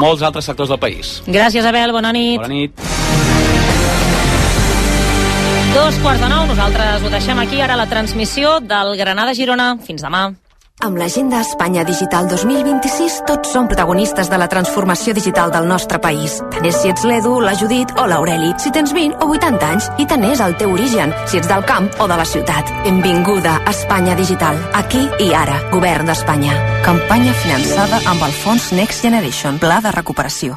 molts altres sectors del país. Gràcies, Abel. Bona nit. Bona nit. Dos quarts de nou, nosaltres ho deixem aquí, ara la transmissió del Granada-Girona. Fins demà. Amb l'agenda Espanya Digital 2026 tots som protagonistes de la transformació digital del nostre país. Tant és si ets l'Edu, la Judit o l'Aureli, si tens 20 o 80 anys i tant és el teu origen, si ets del camp o de la ciutat. Benvinguda a Espanya Digital, aquí i ara, Govern d'Espanya. Campanya finançada amb el fons Next Generation, Pla de Recuperació.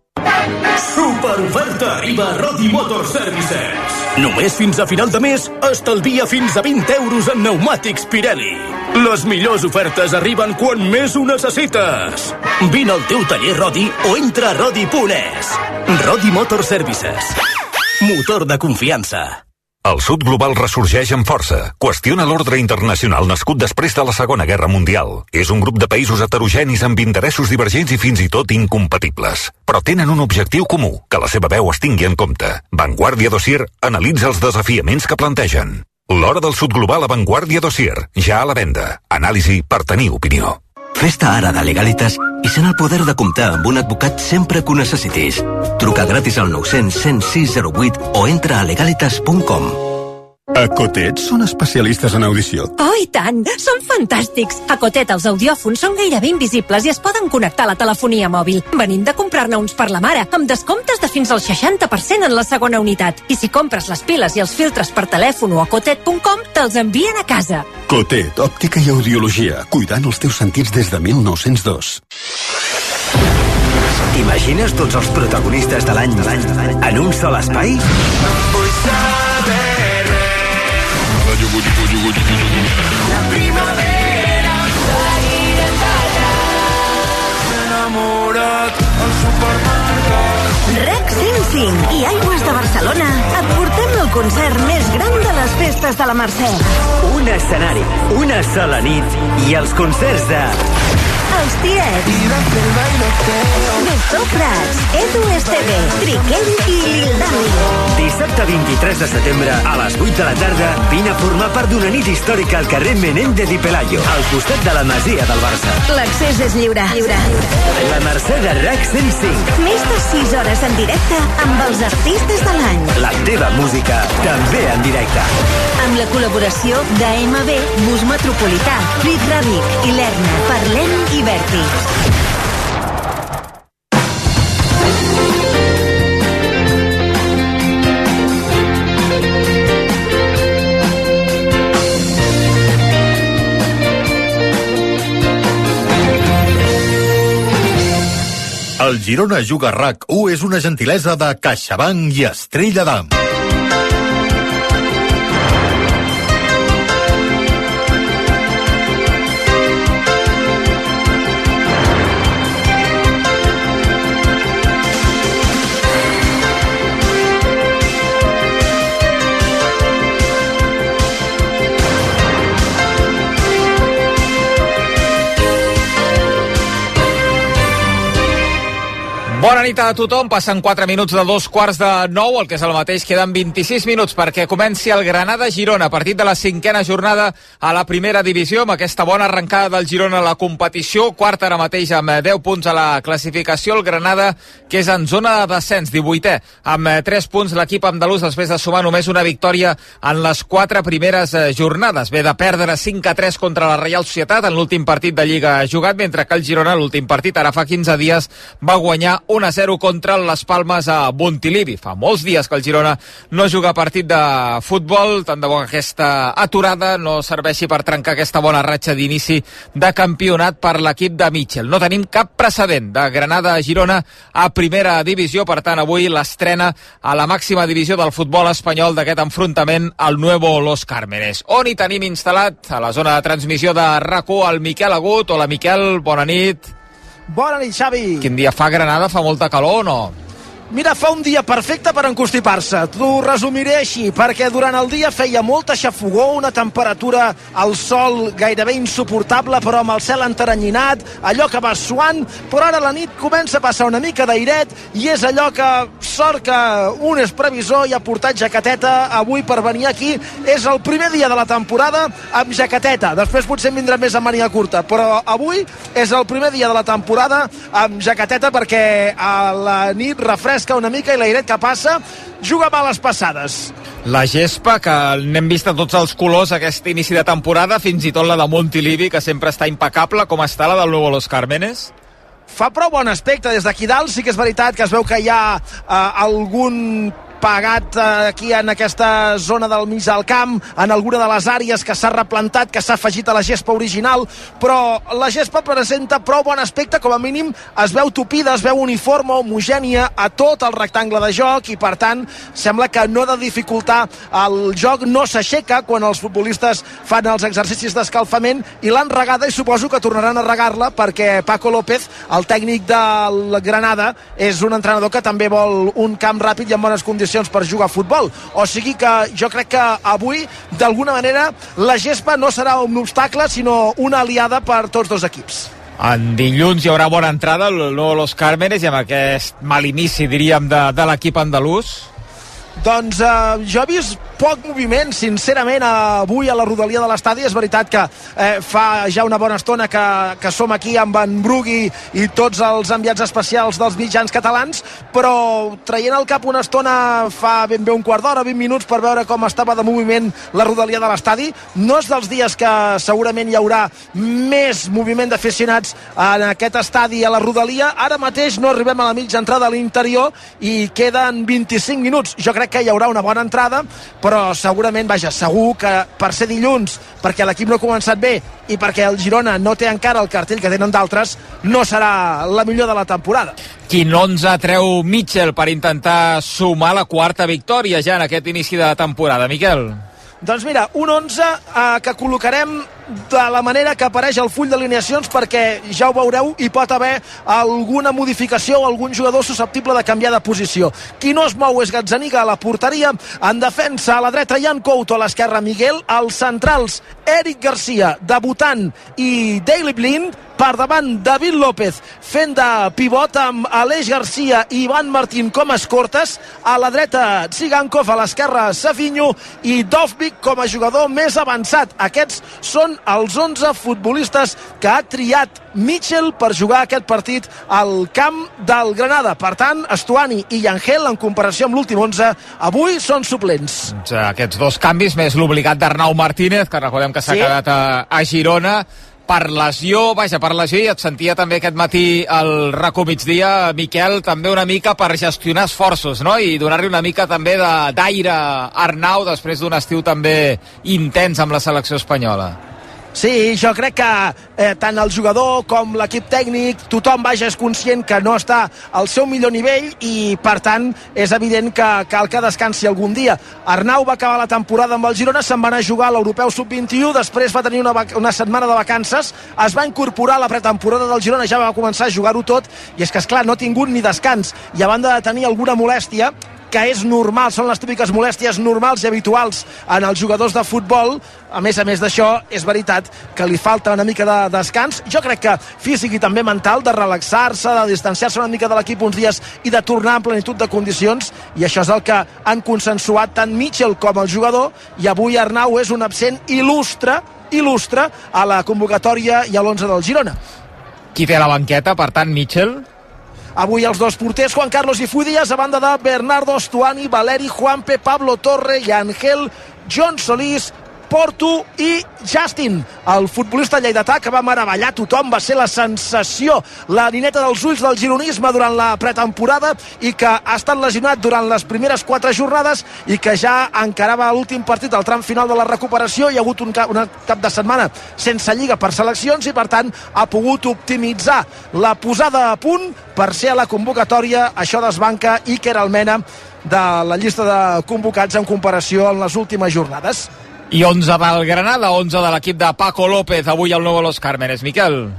Superoferta arriba a Rodi Motor Services. Només fins a final de mes estalvia fins a 20 euros en pneumàtics Pirelli. Les millors ofertes arriben quan més ho necessites. Vine al teu taller Rodi o entra a rodi.es. Rodi Motor Services. Motor de confiança. El sud global ressorgeix amb força. Qüestiona l'ordre internacional nascut després de la Segona Guerra Mundial. És un grup de països heterogenis amb interessos divergents i fins i tot incompatibles. Però tenen un objectiu comú, que la seva veu es tingui en compte. Vanguardia Dossier analitza els desafiaments que plantegen. L'hora del sud global a Vanguardia Dossier, ja a la venda. Anàlisi per tenir opinió. Festa ara de Legalitas i sent el poder de comptar amb un advocat sempre que ho necessitis. Truca gratis al 900 106 08 o entra a legalitas.com. A Cotet són especialistes en audició. Oh, i tant! Són fantàstics! A Cotet els audiòfons són gairebé invisibles i es poden connectar a la telefonia mòbil. Venim de comprar-ne uns per la mare, amb descomptes de fins al 60% en la segona unitat. I si compres les piles i els filtres per telèfon o a cotet.com, te'ls envien a casa. Cotet, òptica i audiologia, cuidant els teus sentits des de 1902. T'imagines tots els protagonistes de l'any en un sol espai? Vull saber primavera seguiré allà M'he enamorat al supermercat REC 105 i Aigües de Barcelona et portem el concert més gran de les festes de la Mercè. Un escenari, una sola nit i els concerts de... Els tiets. Doctor Prats, Edu Esteve, Triquell i Lil Dami. Dissabte 23 de setembre, a les 8 de la tarda, vine a formar part d'una nit històrica al carrer Menéndez i Pelayo, al costat de la Masia del Barça. L'accés és lliure. lliure. La Mercè de RAC 105. Més de 6 hores en directe amb els artistes de l'any. La teva música també en directe. Amb la col·laboració d'AMB, Bus Metropolità, Crit Radic i Lerna, Parlem i Vèrtix. El Girona Juga RAC 1 és una gentilesa de CaixaBank i Estrella d'Am. morning. Bona nit a tothom. Passen 4 minuts de dos quarts de 9, el que és el mateix. Queden 26 minuts perquè comenci el Granada-Girona, partit de la cinquena jornada a la primera divisió, amb aquesta bona arrencada del Girona a la competició. Quart ara mateix amb 10 punts a la classificació. El Granada, que és en zona de descens, 18è, amb 3 punts l'equip andalús després de sumar només una victòria en les 4 primeres eh, jornades. Ve de perdre 5 a 3 contra la Reial Societat en l'últim partit de Lliga jugat, mentre que el Girona, l'últim partit, ara fa 15 dies, va guanyar 1 a 0 contra les Palmes a Montilivi. Fa molts dies que el Girona no juga partit de futbol, tant de bo que aquesta aturada no serveixi per trencar aquesta bona ratxa d'inici de campionat per l'equip de Mitchell. No tenim cap precedent de Granada a Girona a primera divisió, per tant avui l'estrena a la màxima divisió del futbol espanyol d'aquest enfrontament al Nuevo Los Cármenes. On hi tenim instal·lat a la zona de transmissió de RAC1 el Miquel Agut. Hola Miquel, bona nit. Bona nit, Xavi. Quin dia fa Granada? Fa molta calor o no? Mira, fa un dia perfecte per encostipar-se. T'ho resumiré així, perquè durant el dia feia molta xafogó, una temperatura al sol gairebé insuportable, però amb el cel enteranyinat, allò que va suant, però ara la nit comença a passar una mica d'airet i és allò que sort que un és previsor i ha portat jaqueteta avui per venir aquí. És el primer dia de la temporada amb jaqueteta. Després potser vindrà més a mania curta, però avui és el primer dia de la temporada amb jaqueteta perquè a la nit refresca una mica i l'airet que passa juga males passades. La gespa, que n'hem vist a tots els colors aquest inici de temporada, fins i tot la de Montilivi, que sempre està impecable, com està la del Nuevo Los Cármenes? fa prou bon aspecte des d'aquí dalt sí que és veritat que es veu que hi ha eh, algun pagat eh, aquí en aquesta zona del mig del camp, en alguna de les àrees que s'ha replantat, que s'ha afegit a la gespa original, però la gespa presenta prou bon aspecte, com a mínim es veu tupida, es veu uniforme, homogènia a tot el rectangle de joc i per tant sembla que no ha de dificultar el joc, no s'aixeca quan els futbolistes fan els exercicis d'escalfament i l'han regada i suposo que tornaran a regar-la perquè Paco López, el tècnic del Granada, és un entrenador que també vol un camp ràpid i en bones condicions condicions per jugar a futbol. O sigui que jo crec que avui, d'alguna manera, la gespa no serà un obstacle, sinó una aliada per tots dos equips. En dilluns hi haurà bona entrada no Los Cármenes i amb aquest mal inici, diríem, de, de l'equip andalús. Doncs eh, jo he vist poc moviment, sincerament, avui a la rodalia de l'estadi. És veritat que eh, fa ja una bona estona que, que som aquí amb en Brugui i tots els enviats especials dels mitjans catalans, però traient el cap una estona fa ben bé un quart d'hora, 20 minuts, per veure com estava de moviment la rodalia de l'estadi. No és dels dies que segurament hi haurà més moviment d'aficionats en aquest estadi a la rodalia. Ara mateix no arribem a la mitja entrada a l'interior i queden 25 minuts. Jo crec que hi haurà una bona entrada, però segurament, vaja, segur que per ser dilluns, perquè l'equip no ha començat bé i perquè el Girona no té encara el cartell que tenen d'altres, no serà la millor de la temporada. Quin 11 treu Mitchell per intentar sumar la quarta victòria ja en aquest inici de temporada, Miquel? Doncs mira, un 11 eh, que col·locarem de la manera que apareix el full d'alineacions perquè ja ho veureu i pot haver alguna modificació o algun jugador susceptible de canviar de posició. Qui no es mou és Gazzaniga a la porteria, en defensa a la dreta Jan Couto, a l'esquerra Miguel, als centrals Eric Garcia, debutant i Daily Blind, per davant David López fent de pivot amb Aleix Garcia i Ivan Martín com a escortes a la dreta Tsigankov a l'esquerra Safinho i Dovvik com a jugador més avançat aquests són els 11 futbolistes que ha triat Mitchell per jugar aquest partit al camp del Granada. Per tant, Estuani i Angel, en comparació amb l'últim 11, avui són suplents. Doncs, aquests dos canvis, més l'obligat d'Arnau Martínez, que recordem que s'ha sí. quedat a, a Girona, per lesió, vaja, per lesió, i et sentia també aquest matí al racó migdia, Miquel, també una mica per gestionar esforços, no?, i donar-li una mica també d'aire a Arnau després d'un estiu també intens amb la selecció espanyola. Sí, jo crec que eh, tant el jugador com l'equip tècnic, tothom vaja és conscient que no està al seu millor nivell i per tant és evident que cal que descansi algun dia. Arnau va acabar la temporada amb el Girona, se'n va anar a jugar a l'Europeu Sub-21, després va tenir una, una setmana de vacances, es va incorporar a la pretemporada del Girona, ja va començar a jugar-ho tot i és que, és clar no ha tingut ni descans i a banda de tenir alguna molèstia, que és normal, són les típiques molèsties normals i habituals en els jugadors de futbol. A més a més d'això, és veritat que li falta una mica de descans. Jo crec que físic i també mental, de relaxar-se, de distanciar-se una mica de l'equip uns dies i de tornar en plenitud de condicions, i això és el que han consensuat tant Mitchell com el jugador, i avui Arnau és un absent il·lustre il·lustre a la convocatòria i a l'11 del Girona. Qui té la banqueta, per tant, Mitchell? Avui els dos porters, Juan Carlos i Fudias, a banda de Bernardo Stuani, Valeri, Juanpe, Pablo Torre i Angel John Solís, Porto i Justin, el futbolista lleidatà que va meravellar tothom, va ser la sensació, la nineta dels ulls del gironisme durant la pretemporada i que ha estat lesionat durant les primeres quatre jornades i que ja encarava l'últim partit al tram final de la recuperació. Hi ha hagut un cap, un cap de setmana sense lliga per seleccions i, per tant, ha pogut optimitzar la posada a punt per ser a la convocatòria. Això desbanca Iker Almena de la llista de convocats en comparació amb les últimes jornades. I 11 del Granada, 11 de l'equip de Paco López, avui al Nou Los Cármenes. Miquel.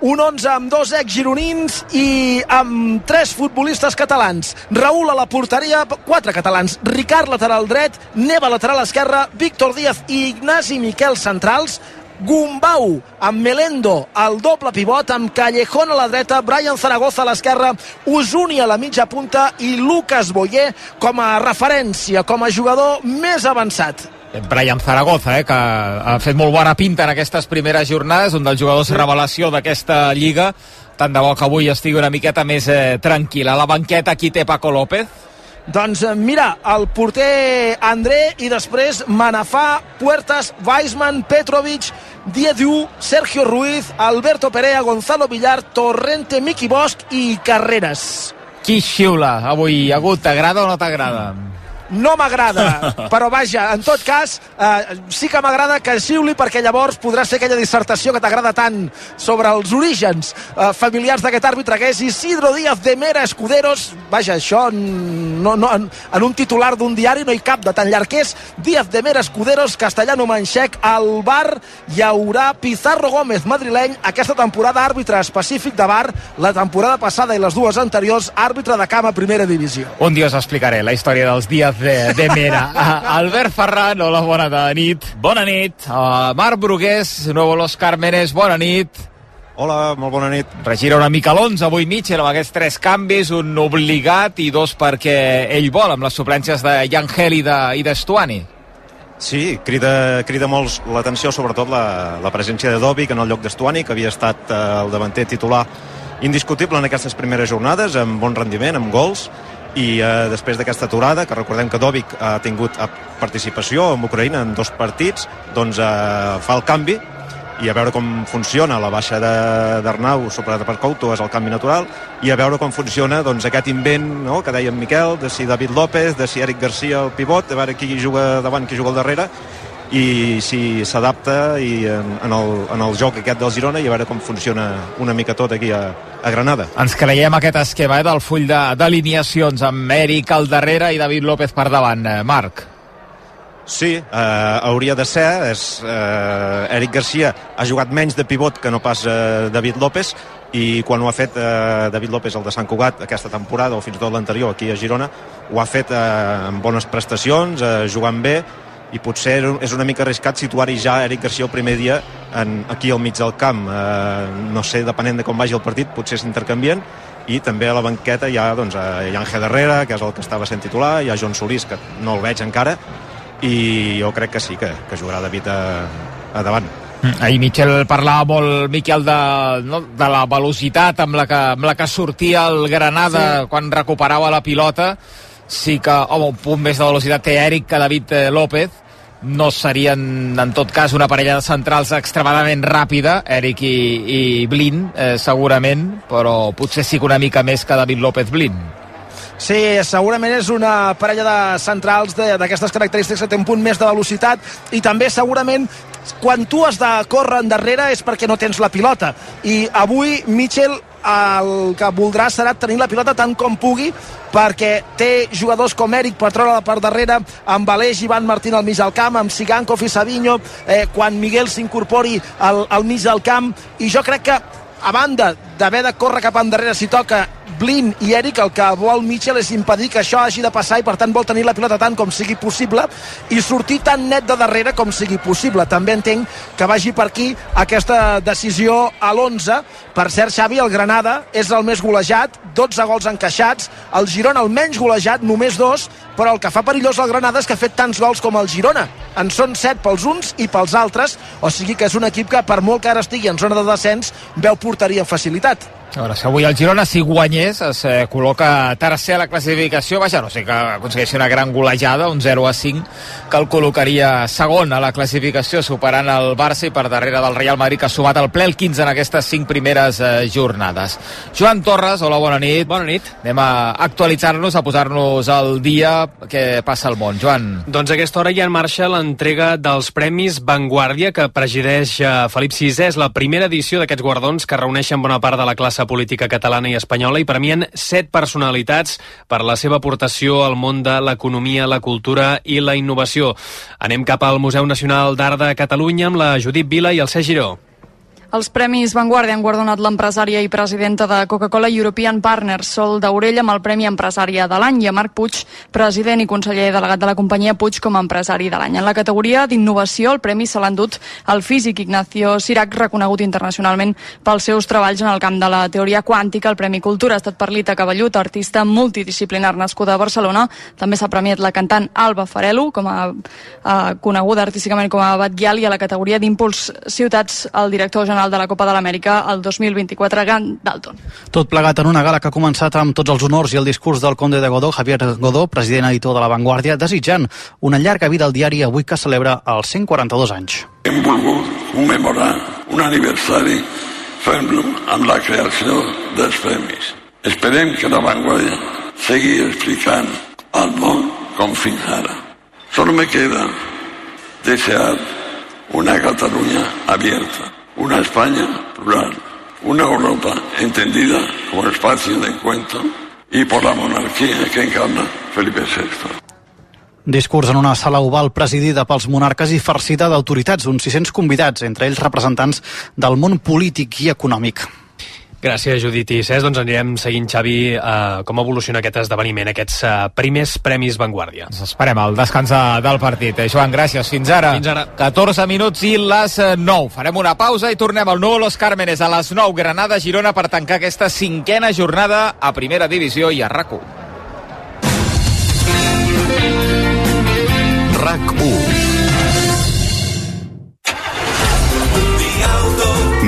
un 11 amb dos ex-gironins i amb tres futbolistes catalans. Raül a la porteria, quatre catalans. Ricard lateral dret, Neva lateral esquerra, Víctor Díaz i Ignasi Miquel centrals, Gumbau amb Melendo al doble pivot, amb Callejón a la dreta, Brian Zaragoza a l'esquerra, Usuni a la mitja punta i Lucas Boyer com a referència, com a jugador més avançat. Brian Zaragoza, eh, que ha fet molt bona pinta en aquestes primeres jornades, un dels jugadors revelació d'aquesta lliga. Tant de bo que avui estigui una miqueta més eh, tranquil. A la banqueta aquí té Paco López. Doncs eh, mira, el porter André i després Manafà, Puertas, Weisman, Petrovic, Diediu, Sergio Ruiz, Alberto Perea, Gonzalo Villar, Torrente, Miki Bosch i Carreras. Qui xiula avui, Agut? T'agrada o no t'agrada? No m'agrada, però vaja, en tot cas, eh, sí que m'agrada que xiuli perquè llavors podrà ser aquella dissertació que t'agrada tant sobre els orígens eh, familiars d'aquest àrbitre que és Isidro Díaz de Mera Escuderos. Vaja, això no, no, en, en un titular d'un diari no hi cap de tan llarg que és Díaz de Mera Escuderos, castellano manxec, al bar hi haurà Pizarro Gómez madrileny aquesta temporada àrbitre específic de bar, la temporada passada i les dues anteriors àrbitre de camp a primera divisió. Un dia us explicaré la història dels Díaz de, de Mera. Uh, Albert Ferran, hola, bona nit. Bona nit. Uh, Marc Brugués, nuevo Los Cármenes, bona nit. Hola, molt bona nit. Regira una mica l'11 avui Mitchell amb aquests tres canvis, un obligat i dos perquè ell vol, amb les suplències de Yangel i d'Estuani. De, Sí, crida, crida molt l'atenció, sobretot la, la presència de Dobi, que en el lloc d'Estuani, que havia estat eh, el davanter titular indiscutible en aquestes primeres jornades, amb bon rendiment, amb gols, i eh, després d'aquesta aturada, que recordem que Dovic ha tingut eh, participació amb Ucraïna en dos partits, doncs eh, fa el canvi i a veure com funciona la baixa d'Arnau superada per Couto és el canvi natural i a veure com funciona doncs, aquest invent no, que deia en Miquel, de si David López de si Eric Garcia al pivot, a veure qui juga davant, qui juga al darrere i si s'adapta i en, en, el, en el joc aquest del Girona i a veure com funciona una mica tot aquí a, a Granada. Ens creiem aquest esquema eh, del full d'alineacions amb Eric al darrere i David López per davant. Eh, Marc. Sí, eh, hauria de ser. És, eh, Eric Garcia ha jugat menys de pivot que no pas eh, David López i quan ho ha fet eh, David López el de Sant Cugat aquesta temporada o fins i tot l'anterior aquí a Girona ho ha fet eh, amb bones prestacions eh, jugant bé i potser és una mica arriscat situar-hi ja Eric Garcia el primer dia en, aquí al mig del camp. Eh, no sé, depenent de com vagi el partit potser s'intercanvien. I també a la banqueta hi ha, doncs, hi ha Ángel Herrera que és el que estava sent titular, hi ha Joan Solís que no el veig encara i jo crec que sí, que, que jugarà David a, a davant. Mm, Ahir Miquel parlava molt, Miquel, de, no, de la velocitat amb la, que, amb la que sortia el Granada sí. quan recuperava la pilota sí que, home, un punt més de velocitat té Eric que David eh, López. No serien en tot cas una parella de centrals extremadament ràpida Eric i, i Blin eh, segurament, però potser sí que una mica més que David López Blin. Sí, segurament és una parella de centrals d'aquestes característiques que té un punt més de velocitat i també segurament quan tu has de córrer endarrere és perquè no tens la pilota. I avui Mitchell el que voldrà serà tenir la pilota tant com pugui perquè té jugadors com Eric treure per darrere amb Aleix Ivan Martín al mig del camp amb Sigankov i Savinho eh, quan Miguel s'incorpori al, al mig del camp. I jo crec que a banda d'haver de córrer cap endarrere si toca Blin i Eric el que vol Mitchell és impedir que això hagi de passar i per tant vol tenir la pilota tant com sigui possible i sortir tan net de darrere com sigui possible. També entenc que vagi per aquí aquesta decisió a l'11. Per cert, Xavi, el Granada és el més golejat, 12 gols encaixats, el Girona el menys golejat, només dos, però el que fa perillós el Granada és que ha fet tants gols com el Girona. En són 7 pels uns i pels altres, o sigui que és un equip que per molt que ara estigui en zona de descens, veu portaria facilitat. that A veure, si avui el Girona, si guanyés, es eh, col·loca tercer a la classificació. Vaja, no sé que aconsegueixi una gran golejada, un 0 a 5, que el col·locaria segon a la classificació, superant el Barça i per darrere del Real Madrid, que ha sumat el ple el 15 en aquestes 5 primeres eh, jornades. Joan Torres, hola, bona nit. Bona nit. Anem a actualitzar-nos, a posar-nos al dia que passa al món. Joan. Doncs a aquesta hora ja en marxa l'entrega dels Premis Vanguardia, que presideix eh, Felip VI. És la primera edició d'aquests guardons que reuneixen bona part de la classe política catalana i espanyola i premien set personalitats per la seva aportació al món de l'economia, la cultura i la innovació. Anem cap al Museu Nacional d'Art de Catalunya amb la Judit Vila i el Cesc Giró. Els Premis Vanguardia han guardonat l'empresària i presidenta de Coca-Cola European Partners, Sol Daurell, amb el Premi Empresària de l'any, i a Marc Puig, president i conseller delegat de la companyia Puig com a empresari de l'any. En la categoria d'innovació, el premi se l'ha endut el físic Ignacio Sirac, reconegut internacionalment pels seus treballs en el camp de la teoria quàntica. El Premi Cultura ha estat per Lita Cavallut, artista multidisciplinar nascuda a Barcelona. També s'ha premiat la cantant Alba Farelo, com a eh, coneguda artísticament com a Batguial, i a la categoria d'Impuls Ciutats, el director general de la Copa de l'Amèrica el 2024, Grant Dalton. Tot plegat en una gala que ha començat amb tots els honors i el discurs del conde de Godó, Javier Godó, president editor de La Vanguardia, desitjant una llarga vida al diari avui que celebra els 142 anys. Hem volgut commemorar un aniversari fent-lo amb la creació dels premis. Esperem que La Vanguardia segui explicant al món com fins ara. Solo me queda desear una Cataluña abierta, una España plural, una Europa entendida como espacio de encuentro y por la monarquía que encarna Felipe VI. Discurs en una sala oval presidida pels monarques i farcida d'autoritats, uns 600 convidats, entre ells representants del món polític i econòmic. Gràcies, Judit i Cesc. Doncs anirem seguint, Xavi, eh, com evoluciona aquest esdeveniment, aquests eh, primers Premis Vanguardia. Ens esperem al descans del partit. Eh, Joan, gràcies. Fins ara. Fins ara. 14 minuts i les eh, 9. Farem una pausa i tornem al Nou Los Cármenes a les 9. Granada, Girona, per tancar aquesta cinquena jornada a Primera Divisió i a RAC1. RAC1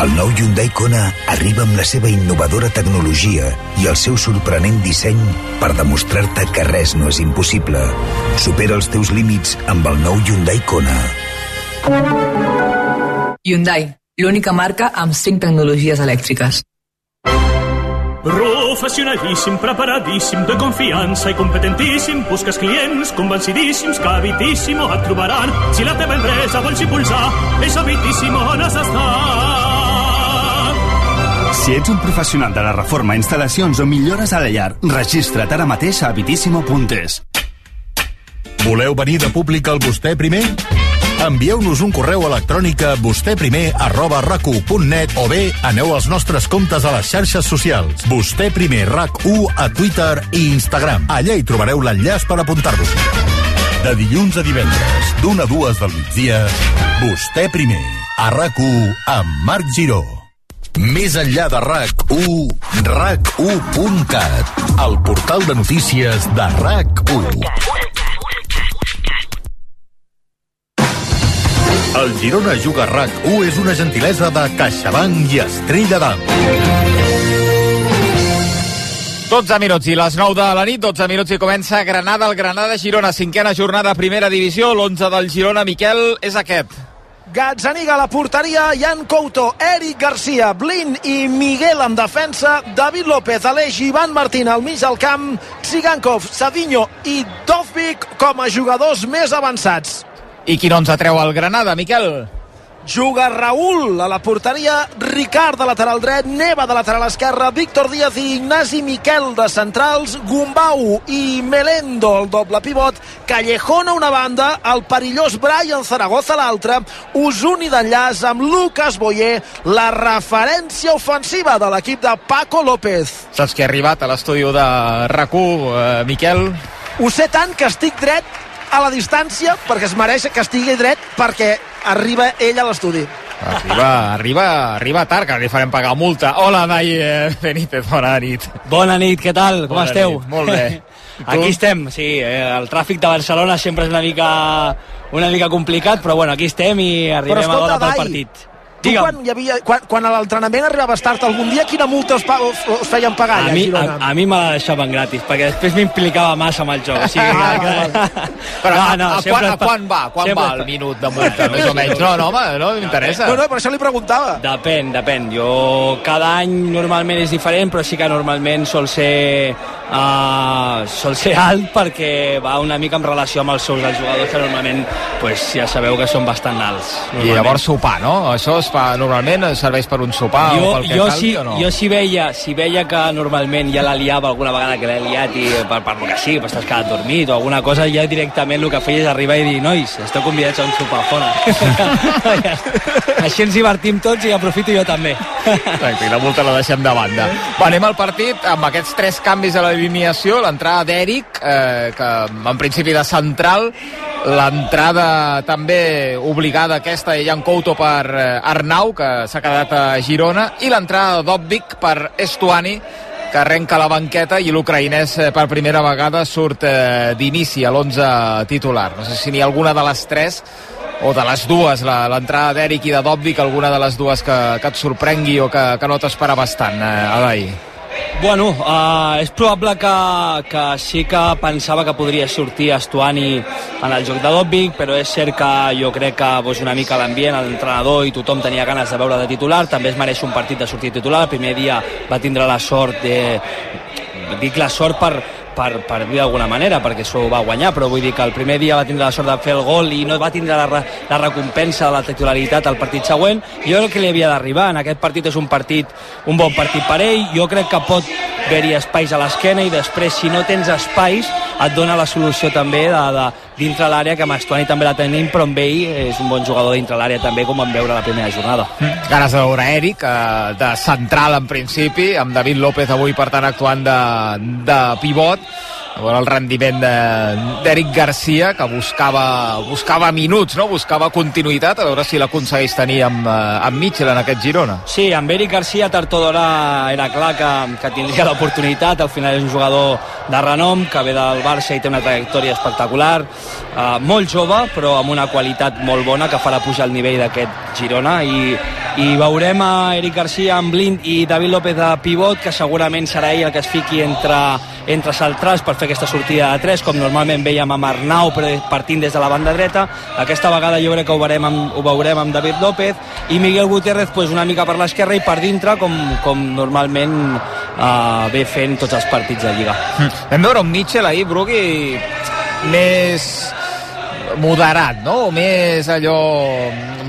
El nou Hyundai Kona arriba amb la seva innovadora tecnologia i el seu sorprenent disseny per demostrar-te que res no és impossible. Supera els teus límits amb el nou Hyundai Kona. Hyundai, l'única marca amb 5 tecnologies elèctriques. Professionalíssim, preparadíssim, de confiança i competentíssim. Busques clients convencidíssims que Habitíssimo et trobaran. Si la teva empresa vols impulsar, és Habitíssimo on has d'estar. Si ets un professional de la reforma, instal·lacions o millores a la llar, registra't ara mateix a habitíssimo.es. Voleu venir de públic al vostè primer? Envieu-nos un correu electrònic a vostèprimer arroba rac1.net o bé aneu als nostres comptes a les xarxes socials. Vostè primer RAC1 a Twitter i Instagram. Allà hi trobareu l'enllaç per apuntar-vos. De dilluns a divendres, d'una a dues del migdia, vostè primer, a RAC1 amb Marc Giró. Més enllà de RAC1, RAC1.cat, el portal de notícies de RAC1. El Girona Juga RAC1 és una gentilesa de CaixaBank i Estrella d'Am. 12 minuts i les 9 de la nit, 12 minuts i comença Granada, el Granada-Girona, cinquena jornada, primera divisió, l'11 del Girona, Miquel, és aquest. Gazzaniga a la porteria, Jan Couto, Eric Garcia, Blin i Miguel en defensa, David López, Aleix i Ivan Martín al mig del camp, Tsigankov, Savinho i Dovvik com a jugadors més avançats. I qui no ens atreu al Granada, Miquel? Juga Raül a la porteria, Ricard de lateral dret, Neva de lateral esquerra, Víctor Díaz i Ignasi Miquel de centrals, Gumbau i Melendo, el doble pivot, Callejón a una banda, el perillós Brian Zaragoza a l'altra, Usuni d'enllaç amb Lucas Boyer, la referència ofensiva de l'equip de Paco López. Saps que ha arribat a l'estudi de RAC1, eh, Miquel? Ho sé tant que estic dret a la distància perquè es mereix que estigui dret perquè arriba ell a l'estudi. Arriba, arriba, arriba tard, que li farem pagar multa. Hola, Dai Benítez, bona nit. Bona nit, què tal? Com Bona esteu? nit, molt bé. Aquí estem, sí, eh, el tràfic de Barcelona sempre és una mica, una mica complicat, però bueno, aquí estem i arribem escolta, a l'hora pel Dai, partit. Tu quan, hi havia, quan, quan a l'entrenament arribaves tard algun dia, quina multa us, us, us feien pagar A allà a mi, Girona? a, a mi me la deixaven gratis, perquè després m'implicava massa amb el joc. O sigui, Ah, que, Però no, a, no, a, sempre quan, a quan va? Quan sempre va el minut de multa, més o menys? No, no, home, no, m'interessa. No, no, per això li preguntava. Depèn, depèn. Jo cada any normalment és diferent, però sí que normalment sol ser uh, sol ser alt perquè va una mica en relació amb els sous dels jugadors que normalment pues, ja sabeu que són bastant alts. I llavors sopar, no? Això es fa normalment, serveix per un sopar jo, o pel que jo, calgui si, o no? jo si veia, si veia que normalment ja la liava alguna vegada que l'he liat i per, per lo que sigui, pues t'has quedat dormit o alguna cosa, ja directament el que feia és arribar i dir nois, esteu convidats a un sopar fora. Així ens divertim tots i aprofito jo també. Tranquil, la multa la deixem de banda. Va, anem al partit amb aquests tres canvis a l'alineació. L'entrada d'Eric, eh, que en principi de central, l'entrada també obligada aquesta de Jan Couto per eh, Arnau, que s'ha quedat a Girona, i l'entrada d'Obvic per Estuani, que arrenca la banqueta i l'ucraïnès eh, per primera vegada surt eh, d'inici a l'11 titular. No sé si n'hi ha alguna de les tres o de les dues, l'entrada d'Eric i de Dobbic, alguna de les dues que, que et sorprengui o que, que no t'esperava tant, eh, Adai. Bueno, uh, és probable que, que sí que pensava que podria sortir Estuani en el joc de Dobbic, però és cert que jo crec que pues, una mica l'ambient, l'entrenador i tothom tenia ganes de veure de titular, també es mereix un partit de sortir titular, el primer dia va tindre la sort de... dic la sort per, per, per dir d'alguna manera, perquè això ho va guanyar, però vull dir que el primer dia va tindre la sort de fer el gol i no va tindre la, la recompensa de la titularitat al partit següent. Jo crec que li havia d'arribar. En aquest partit és un partit, un bon partit per ell. Jo crec que pot haver-hi espais a l'esquena i després, si no tens espais, et dona la solució també de, de dintre l'àrea, que amb Estuani també la tenim, però amb ell és un bon jugador dintre l'àrea també, com vam veure la primera jornada. Ganes de veure Eric, eh, de central en principi, amb David López avui per tant actuant de, de pivot, a veure el rendiment de- d'Eric Garcia, que buscava, buscava minuts, no? buscava continuïtat, a veure si l'aconsegueix tenir amb, eh, amb Mitchell en aquest Girona. Sí, amb Eric Garcia tard o d'hora era clar que, que tindria l'oportunitat, al final és un jugador de renom, que ve del Barça i té una trajectòria espectacular, uh, molt jove, però amb una qualitat molt bona que farà pujar el nivell d'aquest Girona i, i veurem a Eric Garcia amb Blind i David López de pivot, que segurament serà ell el que es fiqui entre, entre saltrats per fer aquesta sortida de 3, com normalment veiem amb Arnau, partint des de la banda dreta. Aquesta vegada jo crec que ho veurem amb, ho veurem amb David López i Miguel Gutiérrez pues, una mica per l'esquerra i per dintre, com, com normalment uh, ve fent tots els partits de Lliga. Vam veure un Mitchell ahir, Brugui, més moderat, no? O més allò...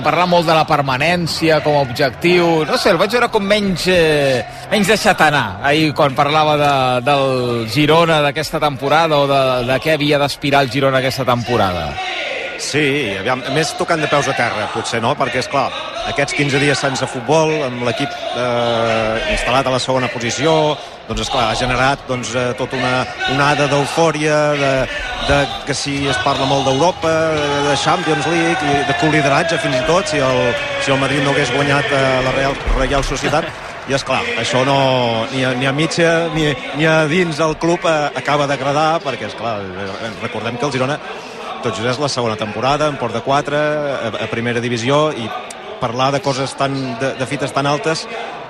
Parlar molt de la permanència com a objectiu. No sé, el vaig veure com menys, eh, menys deixat anar ahir quan parlava de, del Girona d'aquesta temporada o de, de què havia d'aspirar el Girona aquesta temporada. Sí, aviam, més tocant de peus a terra, potser no, perquè, és clar, aquests 15 dies sense futbol, amb l'equip eh, instal·lat a la segona posició, doncs, esclar, ha generat doncs, eh, tota una onada d'eufòria, de, de, que si es parla molt d'Europa, de, Champions League, i de col·lideratge fins i tot, si el, si el Madrid no hagués guanyat eh, la Real, Real Societat, i és clar, això no, ni a, ni a mitja ni, ni a dins el club eh, acaba d'agradar, perquè és clar, eh, recordem que el Girona tot just és la segona temporada, en port de 4, a, a primera divisió, i parlar de coses tan, de, de fites tan altes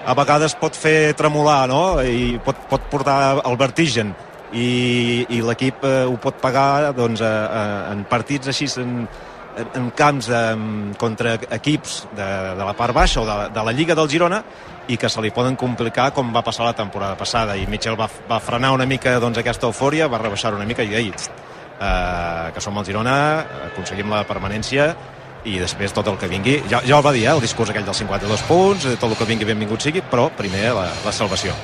a vegades pot fer tremolar, no? I pot, pot portar al vertigen. I, i l'equip eh, ho pot pagar doncs, a, a, en partits així, en, en, camps de, contra equips de, de la part baixa o de, de la Lliga del Girona i que se li poden complicar com va passar la temporada passada. I Mitchell va, va frenar una mica doncs, aquesta eufòria, va rebaixar una mica i deia eh, que som el Girona, aconseguim la permanència i després tot el que vingui ja, ja el va dir, eh, el discurs aquell dels 52 punts eh, tot el que vingui benvingut sigui però primer la, la salvació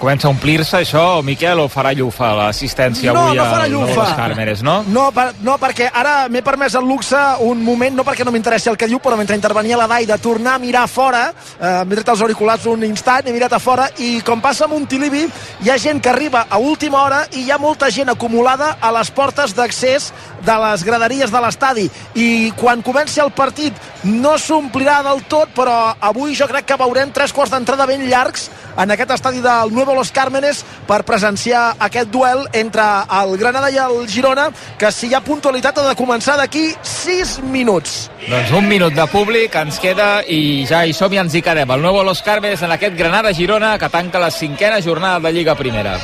Comença a omplir-se això, Miquel, o farà llufa l'assistència No, avui no farà al llufa. Nuevos Cármenes, no? No, per, no perquè ara m'he permès el luxe un moment, no perquè no m'interessi el que diu, però mentre intervenia la Dai de tornar a mirar fora, eh, m'he tret els auriculars un instant, he mirat a fora, i com passa amb un Tilibi, hi ha gent que arriba a última hora i hi ha molta gent acumulada a les portes d'accés de les graderies de l'estadi. I quan comenci el partit no s'omplirà del tot, però avui jo crec que veurem tres quarts d'entrada ben llargs en aquest estadi del Nuevo Los Cármenes per presenciar aquest duel entre el Granada i el Girona, que si hi ha puntualitat ha de començar d'aquí 6 minuts. Doncs un minut de públic ens queda i ja hi som i ens hi quedem. El Nuevo Los Cármenes en aquest Granada-Girona que tanca la cinquena jornada de Lliga Primera.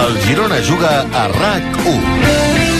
El Girona juga a RAC 1.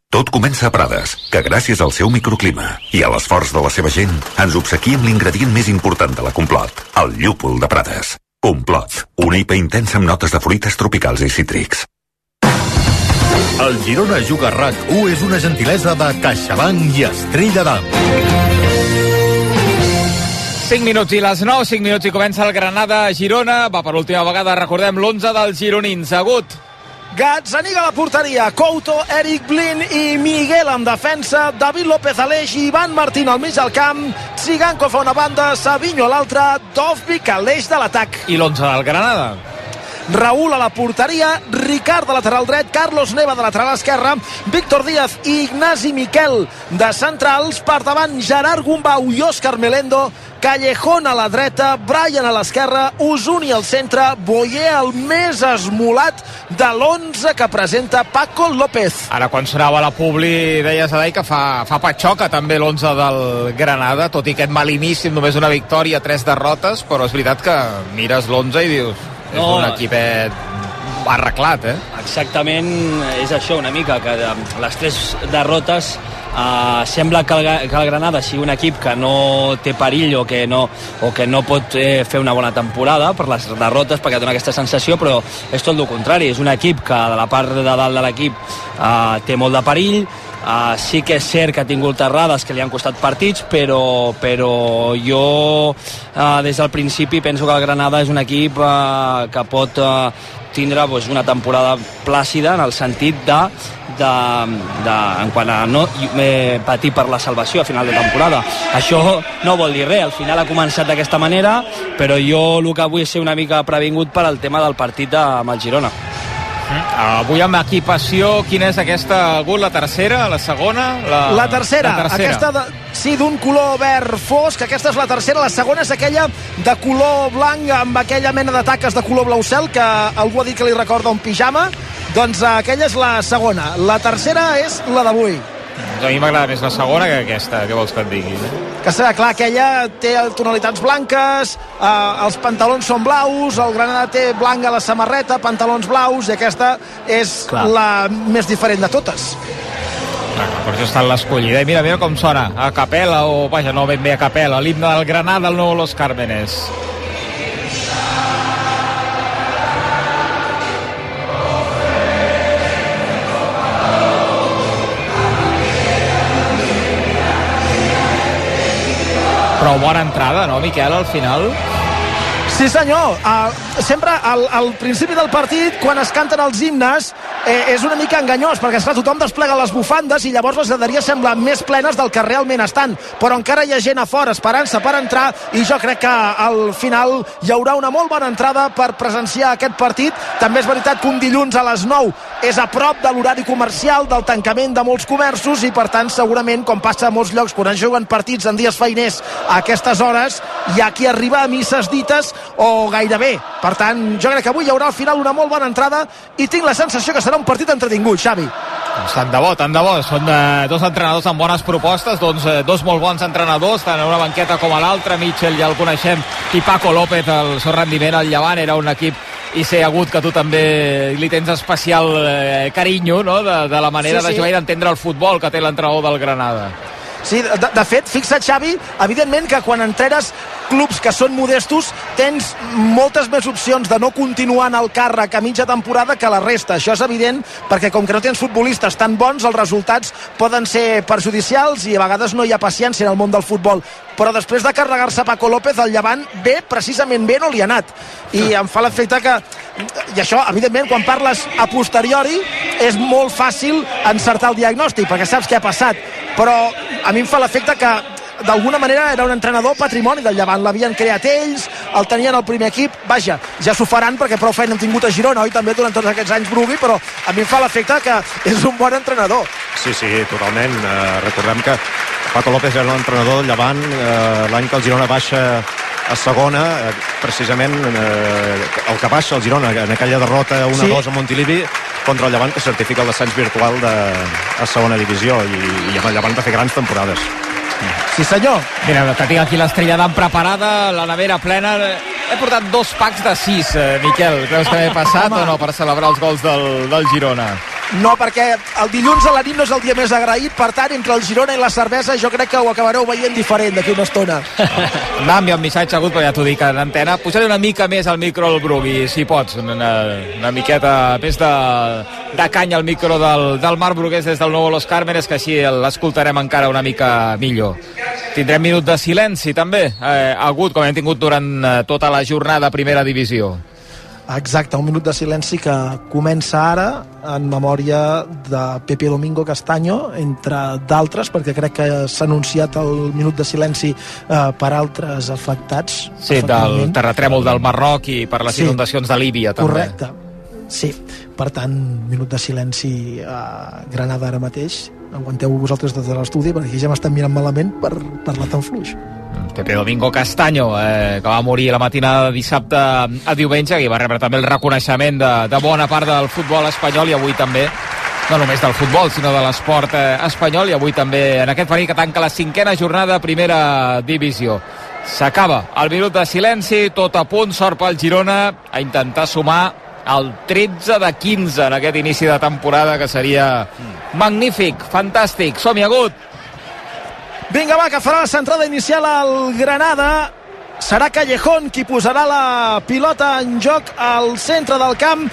Tot comença a Prades, que gràcies al seu microclima i a l'esforç de la seva gent ens obsequia amb l'ingredient més important de la Complot, el llúpol de Prades. Complot, una IPA intensa amb notes de fruites tropicals i cítrics. El Girona Juga RAC 1 és una gentilesa de CaixaBank i Estrella d'Am. 5 minuts i les 9, 5 minuts i comença el Granada-Girona. Va per última vegada, recordem, l'11 dels gironins. Agut. Gazzaniga a la porteria, Couto, Eric Blin i Miguel en defensa, David López Aleix i Ivan Martín al mig del camp, Tsiganko fa una banda, Savinho a l'altra, Dovvik a l'eix de l'atac. I l'11 del Granada. Raúl a la porteria, Ricard de lateral dret, Carlos Neva de lateral esquerra, Víctor Díaz i Ignasi Miquel de centrals, per davant Gerard Gumbau i Òscar Melendo, Callejón a la dreta, Brian a l'esquerra, Usuni al centre, Boyer el més esmolat de l'11 que presenta Paco López. Ara, quan sonava la Publi, deies, Adai, que fa, fa patxoca també l'11 del Granada, tot i aquest mal inici, amb només una victòria, tres derrotes, però és veritat que mires l'11 i dius, és No. un equipet arreglat, eh? Exactament, és això una mica, que de les tres derrotes Uh, sembla que el, que el Granada sigui un equip que no té perill o que no, o que no pot eh, fer una bona temporada per les derrotes perquè dona aquesta sensació però és tot el contrari, és un equip que de la part de dalt de l'equip uh, té molt de perill Uh, sí que és cert que ha tingut errades que li han costat partits, però, però jo uh, des del principi penso que el Granada és un equip uh, que pot uh, tindre pues, una temporada plàcida en el sentit de, de, de en quant a no eh, patir per la salvació a final de temporada. Això no vol dir res, al final ha començat d'aquesta manera, però jo el que vull ser una mica previngut per al tema del partit de, amb el Girona. Avui amb equipació, quina és aquesta, Agut, la tercera, la segona? La, La tercera, la tercera. aquesta de, sí, d'un color verd fosc, aquesta és la tercera, la segona és aquella de color blanc amb aquella mena de taques de color blau cel que algú ha dit que li recorda un pijama, doncs eh, aquella és la segona. La tercera és la d'avui. A mi m'agrada més la segona que aquesta, què vols que et digui? Eh? Que serà clar, aquella té tonalitats blanques, eh, els pantalons són blaus, el Granada té blanc a la samarreta, pantalons blaus, i aquesta és Clar. la més diferent de totes. Per això està l'escollida. I mira, mira com sona, a capella, o vaja, no ben bé a capella, l'himne del Granada, el nou Los Cármenes. Però bona entrada, no, Miquel, al final? Sí senyor, uh, sempre al, al principi del partit quan es canten els himnes eh, és una mica enganyós perquè esclar, tothom desplega les bufandes i llavors les graderies semblen més plenes del que realment estan però encara hi ha gent a fora esperant-se per entrar i jo crec que al final hi haurà una molt bona entrada per presenciar aquest partit també és veritat que un dilluns a les 9 és a prop de l'horari comercial del tancament de molts comerços i per tant segurament com passa a molts llocs quan es juguen partits en dies feiners a aquestes hores hi ha qui arriba a misses dites o gairebé. Per tant, jo crec que avui hi haurà al final una molt bona entrada i tinc la sensació que serà un partit entretingut, Xavi. Doncs tant de bo, tant de bo. Són eh, dos entrenadors amb bones propostes, doncs, eh, dos molt bons entrenadors, tant a una banqueta com a l'altra. Mitchell ja el coneixem, i Paco López, el seu rendiment al Llevant, era un equip i ser agut que tu també li tens especial eh, carinyo no? de, de la manera Sí, de sí. jugar i d'entendre el futbol que té l'entrenador del Granada. Sí, de, de fet, fixa't, Xavi, evidentment que quan entrenes clubs que són modestos tens moltes més opcions de no continuar en el càrrec a mitja temporada que la resta. Això és evident perquè com que no tens futbolistes tan bons, els resultats poden ser perjudicials i a vegades no hi ha paciència en el món del futbol. Però després de carregar-se Paco López, el Llevant bé, precisament bé no li ha anat. I em fa l'efecte que... I això, evidentment, quan parles a posteriori, és molt fàcil encertar el diagnòstic, perquè saps què ha passat. Però a mi em fa l'efecte que d'alguna manera era un entrenador patrimoni del Llevant, l'havien creat ells, el tenien al primer equip, vaja, ja s'ho faran perquè prou feina han tingut a Girona, oi, també durant tots aquests anys Brugui, però a mi em fa l'efecte que és un bon entrenador. Sí, sí, totalment. Uh, recordem que Paco López era l'entrenador del Llevant eh, l'any que el Girona baixa a segona, eh, precisament eh, el que baixa el Girona en aquella derrota 1-2 Sí. a Montilivi contra el Llevant que certifica el descens virtual de, a segona divisió i, i amb el Llevant va fer grans temporades. Sí, senyor. Mira, que tinc aquí l'estrella d'am preparada, la nevera plena. He portat dos packs de sis, eh, Miquel. Creus que m'he passat o no per celebrar els gols del, del Girona? No, perquè el dilluns a la nit no és el dia més agraït, per tant, entre el Girona i la cervesa jo crec que ho acabareu veient diferent d'aquí una estona. M'ha enviat un missatge agut, però ja t'ho dic en antena. Puja una mica més al micro al Brugui, si pots. Una, una miqueta més de, de canya al micro del, del Marc Brugués des del nou Los Cármenes, que així l'escoltarem encara una mica millor. Tindrem minut de silenci, també, eh, agut, com hem tingut durant eh, tota la jornada a primera divisió. Exacte, un minut de silenci que comença ara en memòria de Pepe Domingo Castaño, entre d'altres, perquè crec que s'ha anunciat el minut de silenci eh, per altres afectats. Sí, del terratrèmol del Marroc i per les Sí. inundacions de Líbia, també. Correcte. Sí, per tant, minut de silenci a Granada ara mateix. Aguanteu vosaltres des de l'estudi, perquè ja m'estan mirant malament per parlar tan fluix. Pepe Domingo Castaño, eh, que va morir la matinada de dissabte a diumenge i va rebre també el reconeixement de, de bona part del futbol espanyol i avui també no només del futbol, sinó de l'esport eh, espanyol i avui també en aquest partit que tanca la cinquena jornada primera divisió. S'acaba el minut de silenci, tot a punt, sort pel Girona, a intentar sumar el 13 de 15 en aquest inici de temporada que seria magnífic, fantàstic. Som-hi agut! Vinga, va, que farà la centrada inicial al Granada. Serà Callejón qui posarà la pilota en joc al centre del camp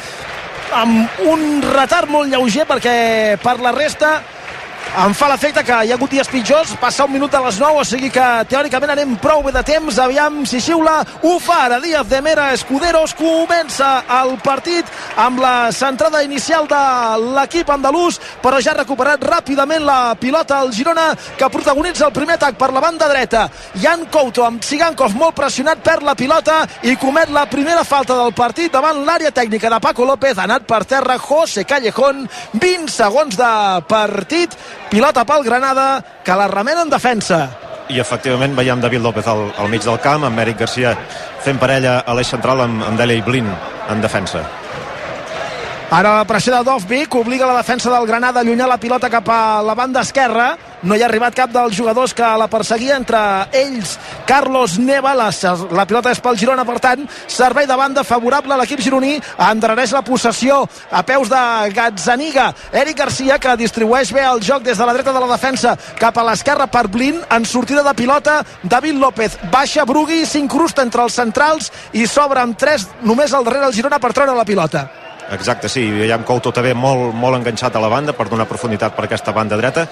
amb un retard molt lleuger perquè per la resta em fa l'efecte que hi ha hagut dies pitjors passa un minut de les 9, o sigui que teòricament anem prou bé de temps, aviam si xiula ho fa. Ara Díaz de Mera Escuderos comença el partit amb la centrada inicial de l'equip andalús, però ja ha recuperat ràpidament la pilota al Girona que protagonitza el primer atac per la banda dreta. Jan Couto amb Sigankov molt pressionat per la pilota i comet la primera falta del partit davant l'àrea tècnica de Paco López, anat per terra José Callejón, 20 segons de partit pilota pel Granada que la remena en defensa i efectivament veiem David López al, al mig del camp amb Eric Garcia fent parella a l'eix central amb, amb Dele i Blin en defensa Ara la pressió de Dovvik obliga la defensa del Granada a allunyar la pilota cap a la banda esquerra. No hi ha arribat cap dels jugadors que la perseguia entre ells. Carlos Neva, la, la pilota és pel Girona, per tant, servei de banda favorable a l'equip gironí. Endarrereix la possessió a peus de Gazzaniga. Eric Garcia, que distribueix bé el joc des de la dreta de la defensa cap a l'esquerra per Blin. En sortida de pilota, David López baixa Brugui, s'incrusta entre els centrals i s'obre amb tres només al darrere el Girona per treure la pilota. Exacte, sí, veiem Couto també molt, molt enganxat a la banda per donar profunditat per aquesta banda dreta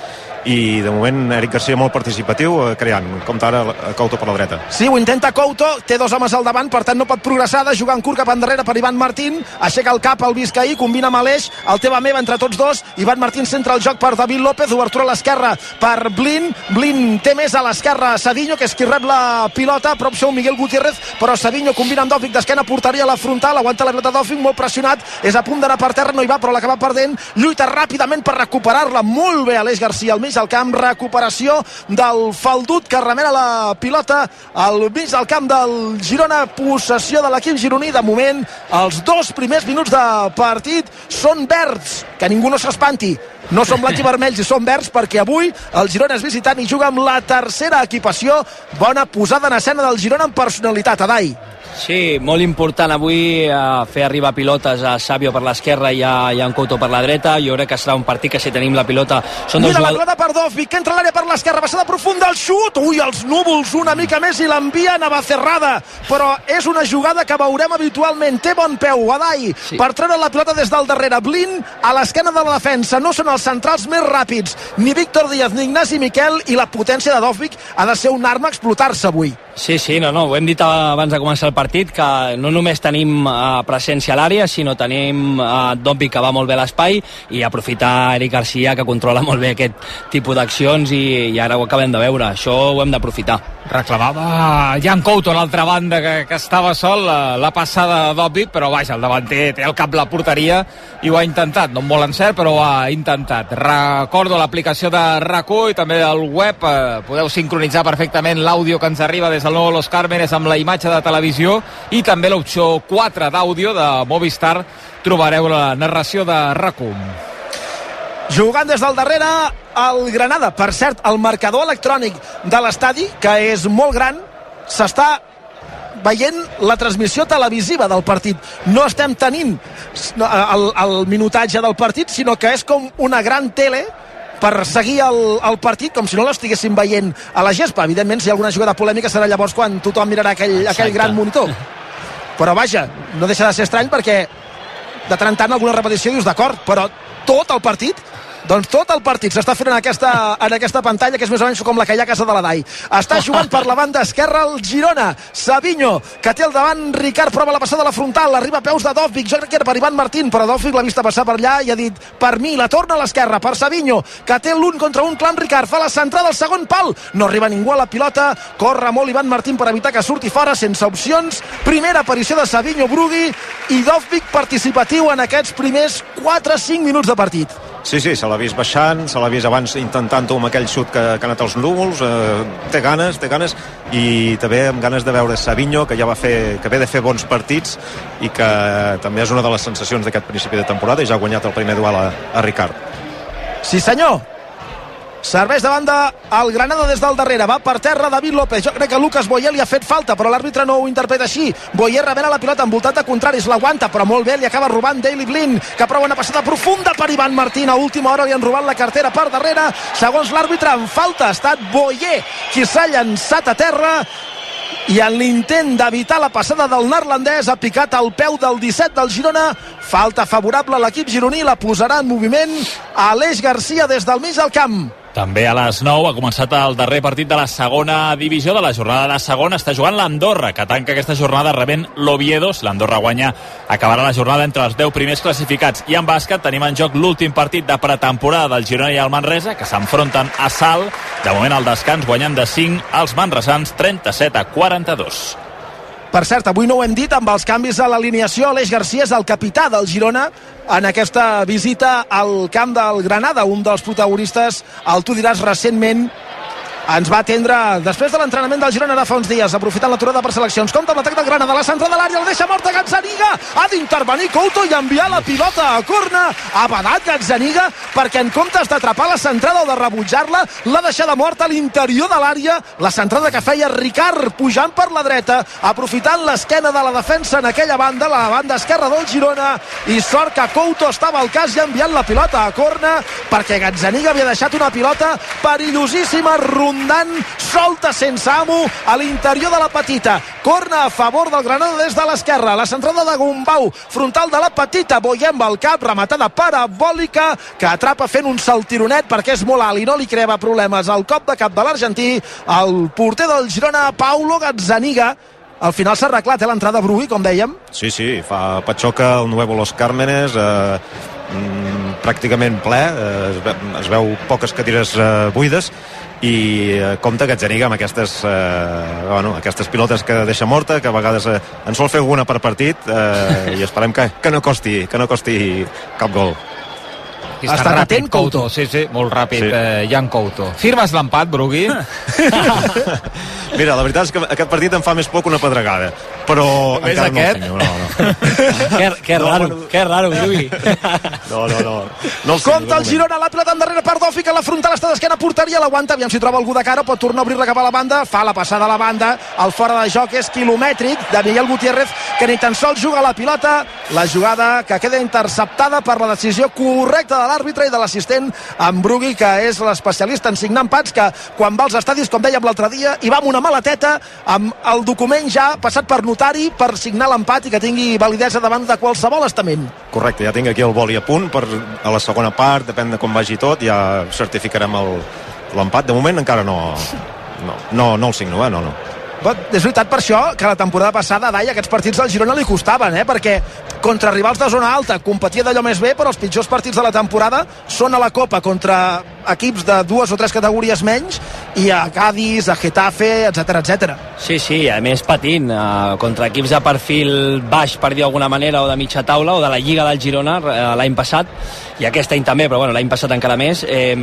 i de moment Eric Garcia molt participatiu eh, creant, com ara eh, Couto per la dreta. Sí, ho intenta Couto, té dos homes al davant, per tant no pot progressar, de jugar en curt cap endarrere per Ivan Martín, aixeca el cap al Vizcaí, combina amb Aleix, el teva meva entre tots dos, Ivan Martín centra el joc per David López, obertura a l'esquerra per Blin, Blin té més a l'esquerra Savinho, que és qui rep la pilota, prop seu Miguel Gutiérrez, però Savinho combina amb Dòfic d'esquena, portaria la frontal, aguanta la pilota Dòfic, molt pressionat, és a punt d'anar per terra, no hi va, però l'acaba perdent, lluita ràpidament per recuperar-la, molt bé Aleix Garcia al mig del camp, recuperació del Faldut que remena la pilota al mig del camp del Girona, possessió de l'equip gironí, de moment els dos primers minuts de partit són verds, que ningú no s'espanti. No són blancs i vermells i són verds perquè avui el Girona és visitant i juga amb la tercera equipació. Bona posada en escena del Girona amb personalitat, Adai Sí, molt important avui eh, fer arribar pilotes a Sabio per l'esquerra i a, i a Couto per la dreta. Jo crec que serà un partit que si tenim la pilota són dos Mira la jugadors... pilota per Dovvik, que entra a l'àrea per l'esquerra, passada profunda, el xut, ui, els núvols una mica més i l'envia a Navacerrada, però és una jugada que veurem habitualment, té bon peu, Adai, sí. per treure la pilota des del darrere, Blin a l'esquena de la defensa, no són els centrals més ràpids, ni Víctor Díaz ni Ignasi Miquel, i la potència de Dovvik ha de ser una arma a explotar-se avui. Sí, sí, no, no, ho hem dit abans de començar el partit, que no només tenim uh, presència a l'àrea, sinó tenim uh, Dombi que va molt bé l'espai i aprofitar Eric Garcia que controla molt bé aquest tipus d'accions i, i ara ho acabem de veure, això ho hem d'aprofitar. Reclamava Jan Couto a l'altra banda que, que estava sol la, la passada d'Òbvic, però vaja, el davanter té el cap la porteria i ho ha intentat, no molt encert però ho ha intentat. Recordo l'aplicació de rac i també al web, eh, podeu sincronitzar perfectament l'àudio que ens arriba des del nou Los Cármenes amb la imatge de televisió i també l'opció 4 d'àudio de Movistar trobareu la narració de rac Jugant des del darrere el Granada. Per cert, el marcador electrònic de l'estadi, que és molt gran, s'està veient la transmissió televisiva del partit. No estem tenint el, el minutatge del partit, sinó que és com una gran tele per seguir el, el partit com si no l'estiguéssim veient a la gespa. Evidentment, si hi ha alguna jugada polèmica serà llavors quan tothom mirarà aquell, aquell gran monitor. Però vaja, no deixa de ser estrany perquè de tant en tant alguna repetició dius d'acord, però tot el partit doncs tot el partit s'està fent en aquesta, en aquesta pantalla, que és més o menys com la que hi ha a casa de la DAI. Està jugant per la banda esquerra el Girona. Savinho, que té al davant Ricard, prova la passada a la frontal, arriba a peus de Dovvik, jo crec que era per Ivan Martín, però Dovvik l'ha vista passar per allà i ha dit, per mi, la torna a l'esquerra, per Savinho, que té l'un contra un clam Ricard, fa la centrada al segon pal, no arriba ningú a la pilota, corre molt Ivan Martín per evitar que surti fora, sense opcions, primera aparició de Savinho Brugui i Dovvik participatiu en aquests primers 4-5 minuts de partit. Sí, sí, se l'ha vist baixant, se l'ha vist abans intentant-ho amb aquell xut que, que ha anat als núvols, eh, té ganes, té ganes, i també amb ganes de veure Savinho, que ja va fer, que ve de fer bons partits i que també és una de les sensacions d'aquest principi de temporada i ja ha guanyat el primer duel a, a Ricard. Sí senyor, Serveix de banda el Granada des del darrere. Va per terra David López. Jo crec que Lucas Boyer li ha fet falta, però l'àrbitre no ho interpreta així. Boyer rebent la pilota envoltat de contraris. L'aguanta, però molt bé. Li acaba robant Daily Blin, que prova una passada profunda per Ivan Martín. A última hora li han robat la cartera per darrere. Segons l'àrbitre, en falta ha estat Boyer, qui s'ha llançat a terra i en l'intent d'evitar la passada del neerlandès ha picat al peu del 17 del Girona falta favorable a l'equip gironí la posarà en moviment Aleix Garcia des del mig del camp també a les 9 ha començat el darrer partit de la segona divisió de la jornada de segona. Està jugant l'Andorra, que tanca aquesta jornada rebent l'Oviedo. Si l'Andorra guanya, acabarà la jornada entre els 10 primers classificats. I en bàsquet tenim en joc l'últim partit de pretemporada del Girona i el Manresa, que s'enfronten a Sal. De moment al descans guanyant de 5 els manresans 37 a 42. Per cert, avui no ho hem dit, amb els canvis a l'alineació, Aleix Garcia és el capità del Girona en aquesta visita al camp del Granada, un dels protagonistes, el tu diràs recentment, ens va atendre després de l'entrenament del Girona de fa uns dies, aprofitant l'aturada per seleccions. Compte amb l'atac del Granada, la centra de l'àrea, el deixa morta Gazzaniga, ha d'intervenir Couto i enviar la pilota a corna, ha badat Gazzaniga, perquè en comptes d'atrapar la centrada o de rebutjar-la, l'ha deixada morta a l'interior de l'àrea, la centrada que feia Ricard pujant per la dreta, aprofitant l'esquena de la defensa en aquella banda, la banda esquerra del Girona, i sort que Couto estava al cas i ha enviat la pilota a corna, perquè Gazzaniga havia deixat una pilota perillosíssima, rondant, solta sense amo a l'interior de la petita. Corna a favor del Granada des de l'esquerra. La centrada de Gumbau, frontal de la petita, Boyem al cap, rematada parabòlica, que atrapa fent un saltironet perquè és molt alt i no li creava problemes al cop de cap de l'argentí. El porter del Girona, Paulo Gazzaniga, al final s'ha arreglat eh, l'entrada Brugui, com dèiem. Sí, sí, fa Pachoca el Nuevo Los Cármenes, eh, mm, pràcticament ple, eh, es, es veu poques cadires eh, buides, i eh, compta Gazzaniga amb aquestes, eh, bueno, aquestes pilotes que deixa morta, que a vegades eh, en sol fer alguna per partit, eh, i esperem que, que, no costi, que no costi cap gol. Està, està ràpid, Couto. Sí, sí, molt ràpid, sí. eh, Jan Couto. Firmes l'empat, Brugui? Mira, la veritat és que aquest partit em fa més por que una pedregada. Però Només encara aquest? no el senyor, no, no. que, que No, raro, bueno. que raro, Brugui. No, no, no. no el Compte de el. Girona, la pilota endarrere per Dofi, que la frontal està d'esquena, porteria, l'aguanta, aviam si troba algú de cara, pot tornar a obrir-la cap a la banda, fa la passada a la banda, el fora de joc és quilomètric de Miguel Gutiérrez, que ni tan sols juga la pilota, la jugada que queda interceptada per la decisió correcta de l'àrbitre i de l'assistent en Brugui, que és l'especialista en signar empats, que quan va als estadis, com dèiem l'altre dia, i va amb una maleteta, amb el document ja passat per notari per signar l'empat i que tingui validesa davant de qualsevol estament. Correcte, ja tinc aquí el boli a punt per a la segona part, depèn de com vagi tot, ja certificarem l'empat. De moment encara no, no, no, no el signo, eh? no, no. És veritat per això que la temporada passada Dai aquests partits del Girona li costaven, eh? perquè contra rivals de zona alta competia d'allò més bé, però els pitjors partits de la temporada són a la Copa contra equips de dues o tres categories menys i a Cádiz, a Getafe, etc etc. Sí, sí, a més patint eh, contra equips de perfil baix, per dir d'alguna manera, o de mitja taula, o de la Lliga del Girona eh, l'any passat, i aquest any també, però bueno, l'any passat encara més, eh,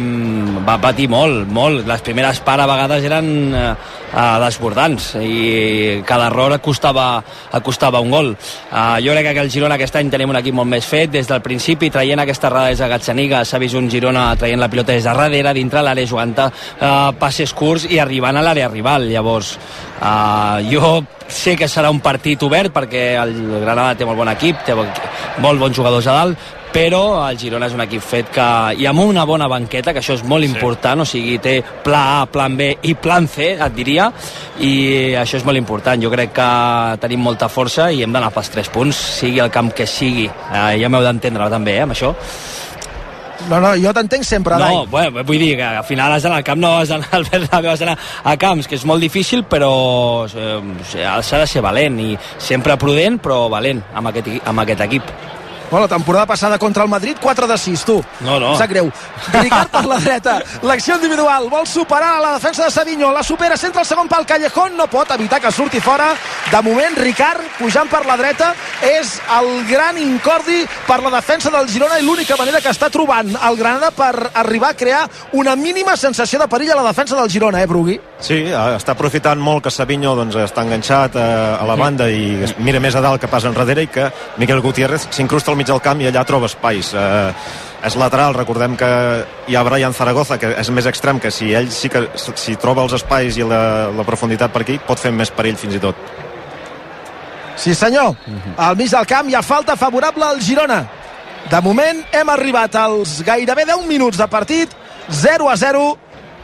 va patir molt, molt. Les primeres parts a vegades eren eh, eh, i cada error costava, costava un gol. Eh, jo crec que el Girona aquest any tenim un equip molt més fet des del principi, traient aquesta errada des de Gazzaniga, s'ha vist un Girona traient la pilota des de darrere, dintre l'àrea, jugant eh, passes curts i arribant a l'àrea rival. Llavors, eh, jo sé que serà un partit obert perquè el Granada té molt bon equip, té molt bons jugadors a dalt, però el Girona és un equip fet que, i amb una bona banqueta, que això és molt sí. important, o sigui, té pla A, plan B i plan C, et diria, i això és molt important. Jo crec que tenim molta força i hem d'anar pels tres punts, sigui el camp que sigui. Eh, ja m'heu d'entendre també, eh, amb això. No, no, jo t'entenc sempre, Dai. No, bueno, vull dir que al final has d'anar al camp, no has d'anar al Bernabéu, has d'anar a camps, que és molt difícil, però eh, s'ha de ser valent i sempre prudent, però valent amb aquest, amb aquest equip. Bueno, la temporada passada contra el Madrid, 4 de 6, tu. No, no. Em sap greu. Ricard per la dreta, l'acció individual, vol superar la defensa de Savinho, la supera, centra el segon pal, Callejón, no pot evitar que surti fora. De moment, Ricard, pujant per la dreta, és el gran incordi per la defensa del Girona i l'única manera que està trobant el Granada per arribar a crear una mínima sensació de perill a la defensa del Girona, eh, Brugui? Sí, eh, està aprofitant molt que Savinho doncs, està enganxat a, a la banda i mira més a dalt que pas enrere i que Miquel Gutiérrez s'incrusta al mig del camp i allà troba espais. Eh, és lateral, recordem que hi ha Brian Zaragoza, que és més extrem, que si ell sí que si troba els espais i la, la profunditat per aquí, pot fer més perill fins i tot. Sí senyor, al mig del camp hi ha falta favorable al Girona. De moment hem arribat als gairebé 10 minuts de partit, 0 a 0,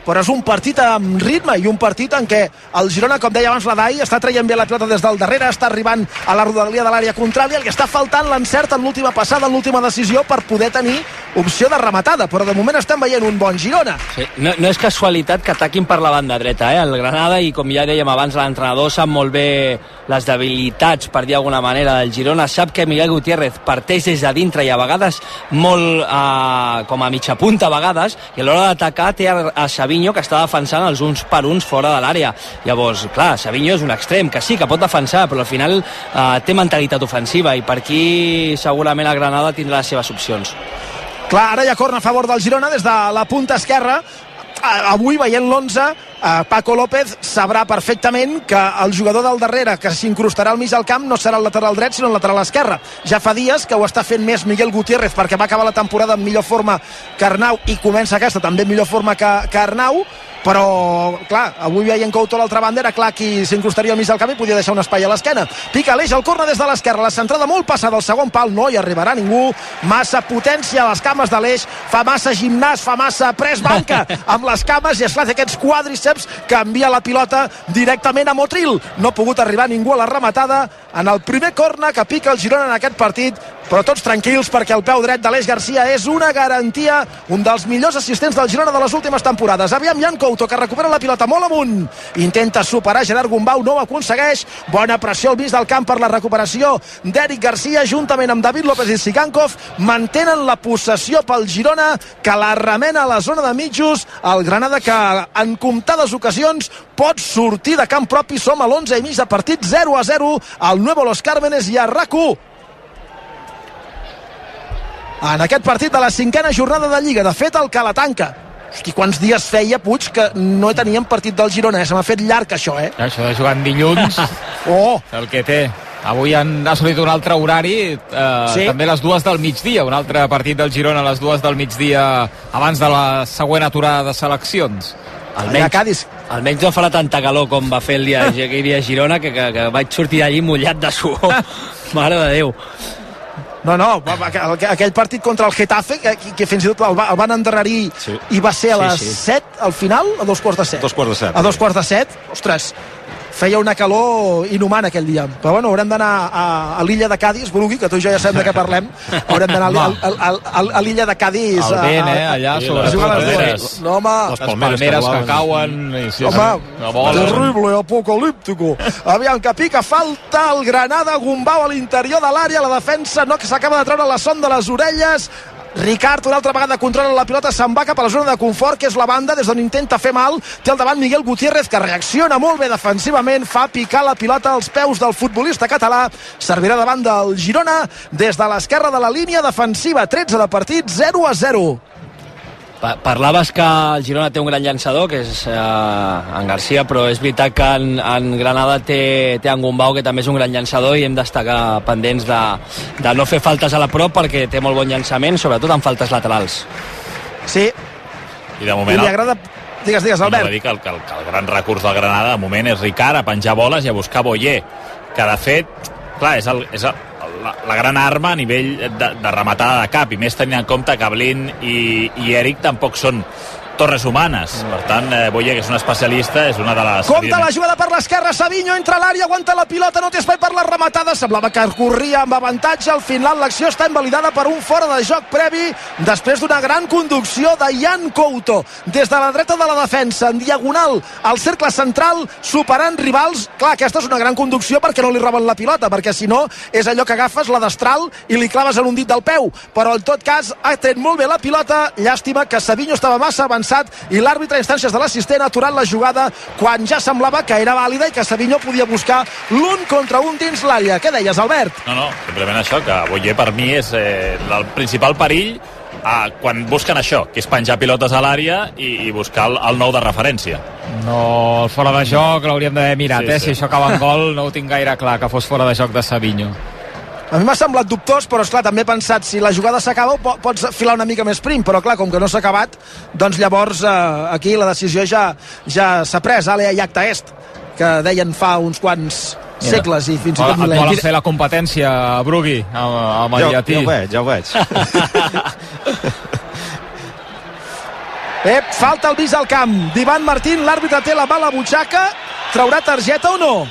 però és un partit amb ritme i un partit en què el Girona, com deia abans la Dai, està traient bé la pilota des del darrere, està arribant a la rodalia de l'àrea contrària, el que està faltant l'encert en l'última passada, en l'última decisió per poder tenir opció de rematada, però de moment estem veient un bon Girona. Sí. No, no és casualitat que ataquin per la banda dreta, eh? el Granada, i com ja dèiem abans, l'entrenador sap molt bé les debilitats, per dir alguna manera, del Girona, sap que Miguel Gutiérrez parteix des de dintre i a vegades molt eh, com a mitja punta a vegades, i a l'hora d'atacar té a, a Savinho que està defensant els uns per uns fora de l'àrea. Llavors, clar, Savinho és un extrem, que sí, que pot defensar, però al final eh, té mentalitat ofensiva i per aquí segurament el Granada tindrà les seves opcions. Clar, ara hi ha corna a favor del Girona des de la punta esquerra. Avui, veient l'11, Paco López sabrà perfectament que el jugador del darrere que s'incrustarà al mig del camp no serà el lateral dret sinó el lateral esquerre. Ja fa dies que ho està fent més Miguel Gutiérrez perquè va acabar la temporada en millor forma que Arnau i comença aquesta també en millor forma que, que Arnau però, clar, avui veient Couto a l'altra banda era clar qui s'incrustaria al mig del camp i podia deixar un espai a l'esquena. Pica l'eix, el corna des de l'esquerra, la centrada molt passada al segon pal, no hi arribarà ningú, massa potència a les cames de l'eix, fa massa gimnàs, fa massa pres banca amb les cames i esclar aquests quadríceps que envia la pilota directament a Motril. No ha pogut arribar ningú a la rematada en el primer corna que pica el Girona en aquest partit, però tots tranquils perquè el peu dret de l'Eix Garcia és una garantia, un dels millors assistents del Girona de les últimes temporades. Aviam Jan Couto, que recupera la pilota molt amunt. Intenta superar Gerard Gumbau, no ho aconsegueix. Bona pressió al mig del camp per la recuperació d'Eric Garcia, juntament amb David López i Sigankov, mantenen la possessió pel Girona, que la remena a la zona de mitjos. El Granada, que en comptades ocasions pot sortir de camp propi. Som a l'11 i mig de partit, 0 a 0, al Nuevo Los Cármenes i a RAC1 en aquest partit de la cinquena jornada de Lliga. De fet, el que la tanca. Hosti, quants dies feia, Puig, que no teníem partit del Girona. Eh? Se m'ha fet llarg, això, eh? Això de jugar en dilluns, oh. el que té. Avui han assolit un altre horari, eh, Sí. també a les dues del migdia, un altre partit del Girona a les dues del migdia abans de la següent aturada de seleccions. Almenys, almenys no farà tanta calor com va fer el dia, aquell dia a Girona que, que, que vaig sortir d'allí mullat de suor. Mare de Déu. No, no, aquell partit contra el Getafe, que, que fins i tot el, va, el van endarrerir Sí. i va ser a Sí, les sí. 7 al final, a dos quarts de set. Dos quarts de set. A dos quarts de set, ostres, feia una calor inhumana aquell dia. Però bueno, haurem d'anar a, a l'illa de Cádiz, Brugui, que tu i jo ja sabem de què parlem. Haurem d'anar a, a, a, a, a l'illa de Cádiz. El vent, a, eh, allà sobre a les palmeres. No, home, Les palmeres, que, que cauen. I sí, Home, no terrible, apocalíptico. Aviam, que pica falta el Granada, Gumbau a l'interior de l'àrea, la defensa no que s'acaba de treure la son de les orelles, Ricard una altra vegada controla la pilota se'n va cap a la zona de confort que és la banda des d'on intenta fer mal. Té al davant Miguel Gutiérrez que reacciona molt bé defensivament fa picar la pilota als peus del futbolista català. Servirà davant del Girona des de l'esquerra de la línia defensiva. 13 de partit 0 a 0 Pa parlaves que el Girona té un gran llançador, que és eh, en Garcia, però és veritat que en, en Granada té, té en Gumbau, que també és un gran llançador, i hem d'estar pendents de, de no fer faltes a la prop, perquè té molt bon llançament, sobretot en faltes laterals. Sí. I de I moment... li agrada... Digues, digues, No, no, Albert. va dir que el, que, el, que el gran recurs del Granada de moment és Ricard a penjar boles i a buscar Boyer que de fet, clar, és, el, és el, la, la gran arma a nivell de, de rematada de cap i més tenint en compte que Blin i, i Eric tampoc són torres humanes per tant, eh, Boyer, que és un especialista és una de les... Compte la jugada per l'esquerra, Savinho entra a l'àrea, aguanta la pilota, no té espai per la rematada, semblava que corria amb avantatge, al final l'acció està invalidada per un fora de joc previ, després d'una gran conducció de Jan Couto, des de la dreta de la defensa, en diagonal al cercle central, superant rivals, clar, aquesta és una gran conducció perquè no li roben la pilota, perquè si no és allò que agafes la destral i li claves en un dit del peu, però en tot cas ha tret molt bé la pilota, llàstima que Savinho estava massa avançat i l'àrbitre a instàncies de l'assistent ha aturat la jugada quan ja semblava que era vàlida i que Savinho podia buscar l'un contra un dins l'àrea. Què deies, Albert? No, no, simplement això, que Boyer per mi és eh, el principal perill eh, quan busquen això, que és penjar pilotes a l'àrea i, i buscar el, el nou de referència. No, el fora de joc l'hauríem d'haver mirat, Sí, eh? sí. Si això acaba en gol, no ho tinc gaire clar, que fos fora de joc de Savinho. A mi m'ha semblat dubtós, però esclar, també he pensat, si la jugada s'acaba po pots filar una mica més prim, però clar, com que no s'ha acabat, doncs llavors eh, aquí la decisió ja ja s'ha pres, ale a acta est, que deien fa uns quants Mira, segles i fins i tot et volen mil·lennis. fer la competència, Brugui, amb, amb el Ja, llatí. ja ho veig, ja ho veig. Ep, falta el vis al camp d'Ivan Martín, l'àrbitre té la mà a la butxaca traurà targeta o no?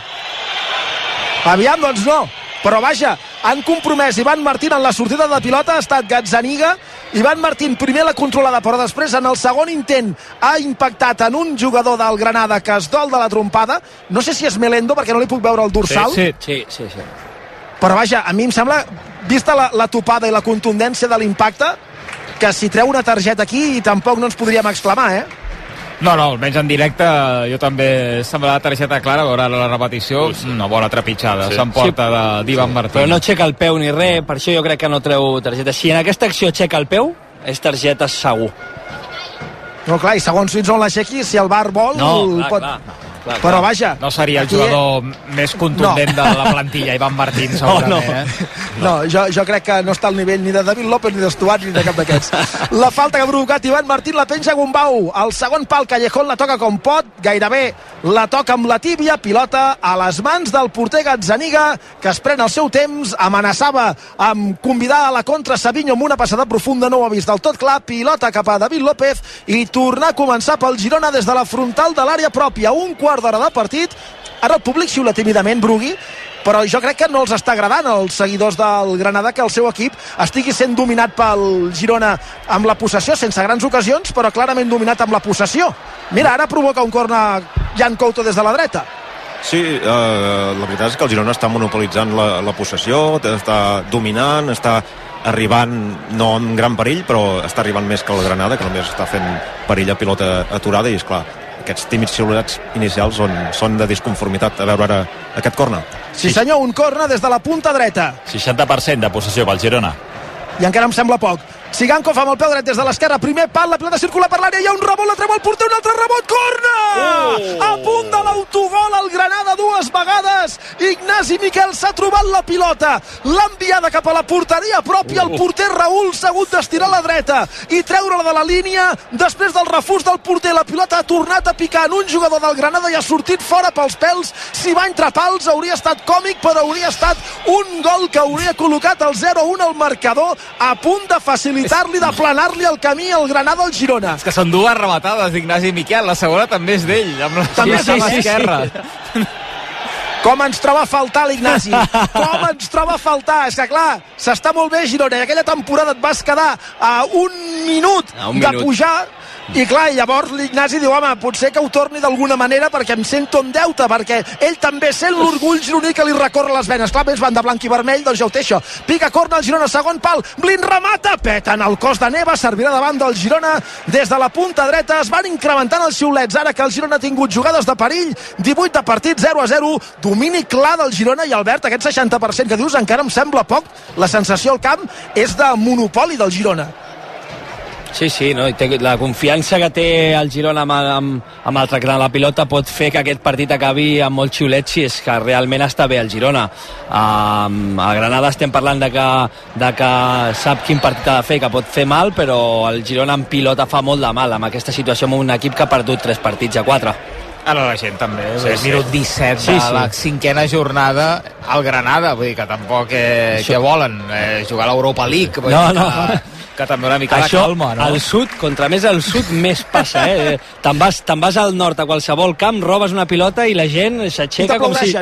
Aviam, doncs no però vaja, han compromès Ivan Martín en la sortida de pilota, ha estat Gazzaniga Ivan Martín primer la controlada però després en el segon intent ha impactat en un jugador del Granada que es dol de la trompada no sé si és Melendo perquè no li puc veure el dorsal Sí, sí, sí. sí. però vaja, a mi em sembla vista la, la topada i la contundència de l'impacte que si treu una targeta aquí tampoc no ens podríem exclamar, eh? No, no, almenys en directe jo també sembla la targeta clara, veure la repetició, una bona trepitjada, Sí. s'emporta Sí. de- d'Ivan Martín. Però no aixeca el peu ni res, per això jo crec que no treu targeta. Si en aquesta acció aixeca el peu, és targeta segur. No, clar, i segons fins on l'aixequi, si el bar vol, No, clar, pot... clar, clar, Però vaja... No seria el aquí- jugador més contundent No. de la plantilla, Ivan Martín, segurament, no. eh? No, jo, jo crec que no està al nivell ni de David López ni d'Estuat ni de cap d'aquests. La falta que ha provocat Ivan Martín la penja Gumbau. El segon pal, Callejón la toca com pot, gairebé la toca amb la tíbia, pilota a les mans del porter Gazzaniga, que es pren el seu temps, amenaçava amb convidar a la contra Savinho amb una passada profunda, no ho ha vist del tot clar, pilota cap a David López i tornar a començar pel Girona des de la frontal de l'àrea pròpia, un quart d'hora de partit, ara el públic xiula tímidament, Brugui, però jo crec que no els està agradant als seguidors del Granada que el seu equip estigui sent dominat pel Girona amb la possessió, sense grans ocasions, però clarament dominat amb la possessió. Mira, ara provoca un corna Jan Couto des de la dreta. Sí, eh, la veritat és que el Girona està monopolitzant la, la possessió, està dominant, està arribant no amb gran perill, però està arribant més que el Granada, que només està fent perill a pilota aturada, i és clar, aquests tímids xiulets inicials són, són de disconformitat. A veure ara aquest corna. Sí senyor, un corna des de la punta dreta. 60% de possessió pel Girona. I encara em sembla poc. Sigankov amb el peu dret des de l'esquerra, primer pal, la pilota circula per l'àrea, hi ha un rebot, la treu el porter, un altre rebot, corna! Oh! A punt de l'autogol al Granada dues vegades, Ignasi Miquel s'ha trobat la pilota, l'ha enviada cap a la porteria pròpia, el porter Raül s'ha hagut d'estirar a la dreta i treure-la de la línia, després del refús del porter, la pilota ha tornat a picar en un jugador del Granada i ha sortit fora pels pèls, si va entre pals hauria estat còmic, però hauria estat un gol que hauria col·locat el 0-1 al marcador, a punt de facilitar-li, de planar-li el camí al Granada al Girona. És que són dues rematades d'Ignasi Miquel, la segona també és d'ell, amb la També sí, sí, d'ell, sí, sí, esquerra. Com ens troba a faltar l'Ignasi? Com ens troba a faltar? És que clar, s'està molt bé Girona i aquella temporada et vas quedar a un minut A un de minut. pujar i clar, llavors l'Ignasi diu, home, potser que ho torni d'alguna manera perquè em sento en deute, perquè ell també sent l'orgull gironí que li recorre les venes. Clar, més van de blanc i vermell, doncs ja ho té això. Pica corna el Girona, segon pal, Blin remata, peta en el cos de Neva, servirà davant del Girona des de la punta dreta, es van incrementant els xiulets, ara que el Girona ha tingut jugades de perill, 18 de partit, 0 a 0, domini clar del Girona i Albert, aquest 60% que dius encara em sembla poc, la sensació al camp és de monopoli del Girona. Sí, sí, no? I té, la confiança que té el Girona amb, amb, amb el tracte de la pilota pot fer que aquest partit acabi amb molt xiulet si és que realment està bé el Girona. Um, a Granada estem parlant de que, de que sap quin partit ha de fer, que pot fer mal, però el Girona en pilota fa molt de mal amb aquesta situació amb un equip que ha perdut tres partits a quatre. Ara la gent també, Sí, sí, sí. minut 17 Sí, de sí. la cinquena jornada al Granada, vull dir que tampoc eh, Això- què volen, eh, jugar a l'Europa League, vull No, dir no. que, que també una mica Això, calma, no? al sud, contra més al sud, més passa, eh? Te'n vas, te'n vas al nord, a qualsevol camp, robes una pilota i la gent s'aixeca com si,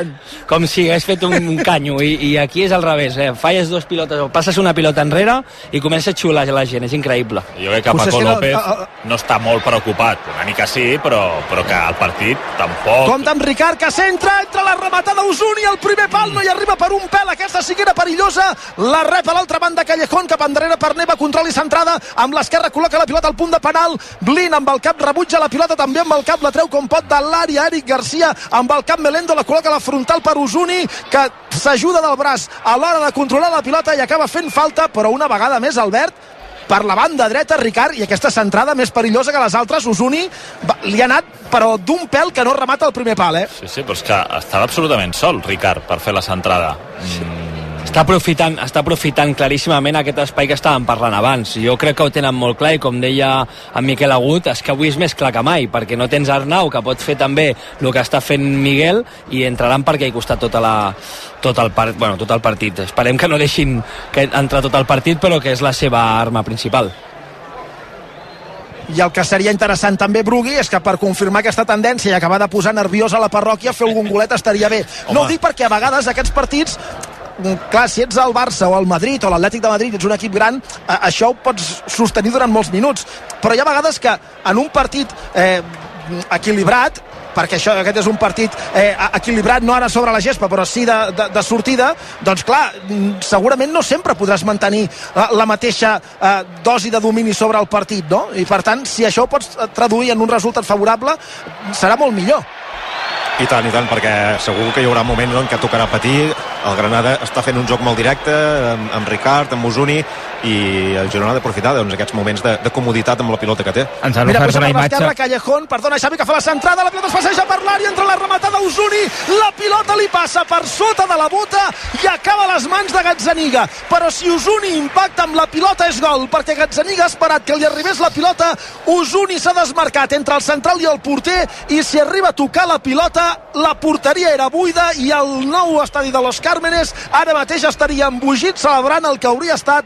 com si hagués fet un, un canyo. I, I aquí és al revés, eh? Falles dos pilotes, o passes una pilota enrere i comença a xiular la gent, és increïble. Jo crec que Paco López no està molt preocupat. Una mica sí, però, però que el partit tampoc... Compte amb Ricard, que centra, entra la rematada Usuni, el primer pal no hi arriba per un pèl, aquesta sí era perillosa, la rep a l'altra banda Callejón, cap endarrere per Neva, control i centrada, amb l'esquerra col·loca la pilota al punt de penal, Blin amb el cap rebutja la pilota, també amb el cap la treu com pot de l'àrea, Eric Garcia amb el cap Melendo, la col·loca a la frontal per Usuni, que s'ajuda del braç a l'hora de controlar la pilota i acaba fent falta, però una vegada més, Albert, per la banda dreta, Ricard, i aquesta centrada més perillosa que les altres, Usuni, li ha anat, però d'un pèl que no remata el primer pal, eh? Sí, sí, però és que estava absolutament sol, Ricard, per fer la centrada. Està aprofitant, està aprofitant claríssimament aquest espai que estàvem parlant abans. Jo crec que ho tenen molt clar i com deia en Miquel Agut, és que avui és més clar que mai, perquè no tens Arnau, que pot fer també el que està fent Miguel, i entraran perquè hi costat tota la, tot, el part, bueno, tot el partit. Esperem que no deixin que entrar tot el partit, però que és la seva arma principal. I el que seria interessant també, Brugui, és que per confirmar aquesta tendència i acabar de posar nerviosa la parròquia, fer algun golet estaria bé. Home. No ho dic perquè a vegades aquests partits clar, si ets el Barça o el Madrid o l'Atlètic de Madrid, ets un equip gran, eh, això ho pots sostenir durant molts minuts. Però hi ha vegades que en un partit eh, equilibrat, perquè això, aquest és un partit eh, equilibrat no ara sobre la gespa però sí de, de, de sortida doncs clar, mm, segurament no sempre podràs mantenir la, la mateixa eh, dosi de domini sobre el partit no? i per tant, si això ho pots eh, traduir en un resultat favorable serà molt millor I tant, i tant, perquè segur que hi haurà moments en què tocarà patir. El Granada està fent un joc molt directe amb, amb Ricard, amb Musuni, i el Girona ha d'aprofitar doncs, aquests moments de, de comoditat amb la pilota que té. Ens han Mira, ofert posa una imatge... Callejón, perdona Xavi que fa la centrada, la pilota es passeja per l'àrea entre la rematada Usuni, la pilota li passa per sota de la bota i acaba a les mans de Gazzaniga. Però si Usuni impacta amb la pilota és gol, perquè Gazzaniga ha esperat que li arribés la pilota, Usuni s'ha desmarcat entre el central i el porter i si arriba a tocar la pilota la porteria era buida i el nou estadi de Los Cármenes ara mateix estaria embogit celebrant el que hauria estat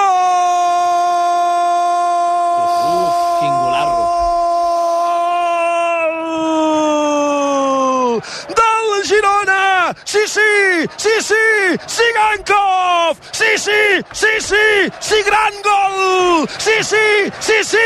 Si, si sí, sí, Sigankov sí, sí, sí, sí sí, gran gol! Sí, sí, sí, sí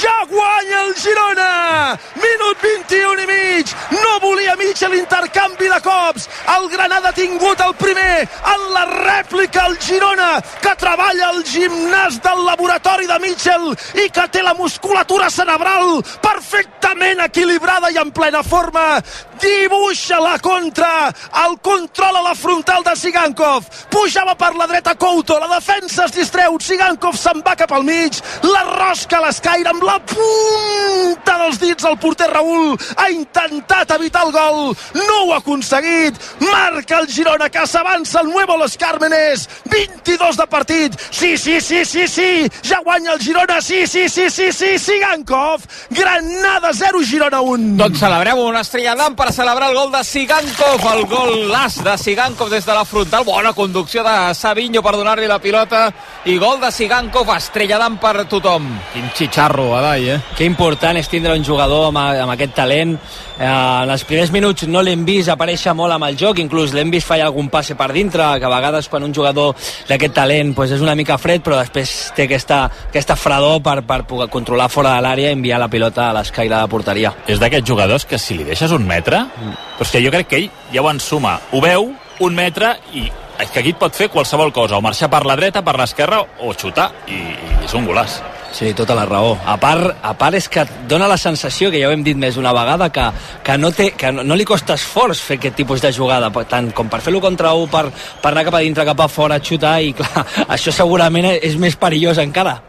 ja guanya el Girona! Minut 21 i mig. No volia mig l'intercanvi de cops. El Granada ha tingut el primer en la rèplica el Girona que treballa al gimnàs del laboratori de Mitchell i que té la musculatura cerebral perfectament equilibrada i en plena forma. Dibuixa la contra el control a la frontal de Sigankov, pujava per la dreta Couto, la defensa es distreu, Sigankov se'n va cap al mig, la rosca a l'escaire amb la punta dels dits el porter Raül. Ha intentat evitar el gol, no ho ha aconseguit, marca el Girona que s'avança el Nuevo Los Cármenes, 22 de partit, sí, sí, sí, sí, sí, ja guanya el Girona, sí, sí, sí, sí, sí, Sigankov, Granada 0, Girona 1. Doncs celebrem una estrella d'am per celebrar el gol de Sigankov, el gol l'as de Sigankov des de la frontal, bona conducció de Savinho per donar-li la pilota i gol de Sigankov, estrella d'am per tothom. Quin xitxarro, Adai, eh? Que important és tindre un jugador amb, amb aquest talent. Eh, en els primers minuts no l'hem vist aparèixer molt amb el joc, inclús l'hem vist fallar algun passe per dintre, que a vegades quan un jugador d'aquest talent pues, és una mica fred, però després té aquesta, aquesta fredor per, per poder controlar fora de l'àrea i enviar la pilota a l'escaire de porteria. És d'aquests jugadors que si li deixes un metre, mm. Però és que jo crec que ell ja ho ensuma. Ho veu, un metre, i és que aquí et pot fer qualsevol cosa, o marxar per la dreta, per l'esquerra, o xutar, i, i és un golaç. Sí, tota la raó. A part, a part és que et dona la sensació, que ja ho hem dit més d'una vegada, que, que, no, té, que no, no li costa esforç fer aquest tipus de jugada, tant com per fer-lo contra un, per, per anar cap a dintre, cap a fora, xutar, i clar, això segurament és més perillós encara.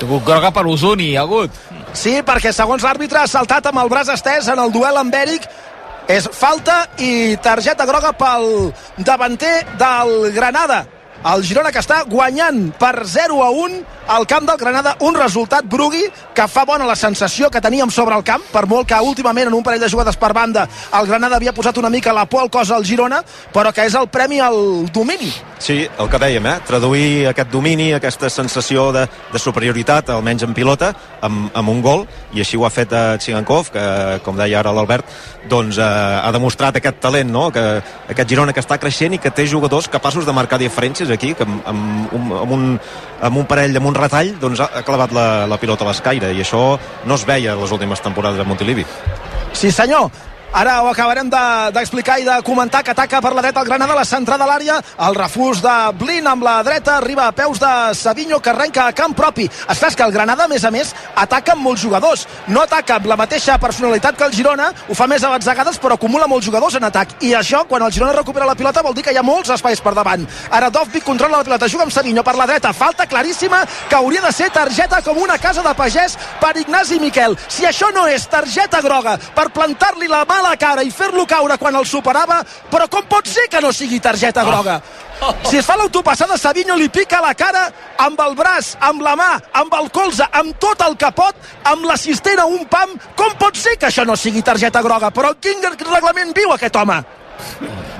Tugut groga per Usuni, ha hagut. Sí, perquè segons l'àrbitre ha saltat amb el braç estès en el duel amb Eric és falta i targeta groga pel davanter del Granada. El Girona que està guanyant per 0 a 1 al camp del Granada, un resultat brugui que fa bona la sensació que teníem sobre el camp, per molt que últimament en un parell de jugades per banda el Granada havia posat una mica la por al cos al Girona, però que és el premi al domini. Sí, el que dèiem, eh? traduir aquest domini, aquesta sensació de, de superioritat, almenys en pilota, amb, amb un gol, i així ho ha fet a Tsigankov, que, com deia ara l'Albert, doncs eh, ha demostrat aquest talent, no? que, aquest Girona que està creixent i que té jugadors capaços de marcar diferències aquí, que amb, amb, un, amb, un, amb un parell, amb un retall, doncs ha clavat la, la pilota a l'escaire, i això no es veia les últimes temporades a Montilivi. Sí senyor, Ara ho acabarem d'explicar de, i de comentar que ataca per la dreta el Granada, la centrada a l'àrea, el refús de Blin amb la dreta, arriba a peus de Savinho que arrenca a camp propi. Estàs que el Granada, a més a més, ataca amb molts jugadors. No ataca amb la mateixa personalitat que el Girona, ho fa més a batzegades, però acumula molts jugadors en atac. I això, quan el Girona recupera la pilota, vol dir que hi ha molts espais per davant. Ara Dovvik controla la pilota, juga amb Savinho per la dreta, falta claríssima que hauria de ser targeta com una casa de pagès per Ignasi Miquel. Si això no és targeta groga per plantar-li la mà a la cara i fer-lo caure quan el superava, però com pot ser que no sigui targeta groga? Si es fa l'autopassada, Savinho li pica la cara amb el braç, amb la mà, amb el colze, amb tot el capot, amb l'assistent a un pam. Com pot ser que això no sigui targeta groga? Però quin reglament viu aquest home?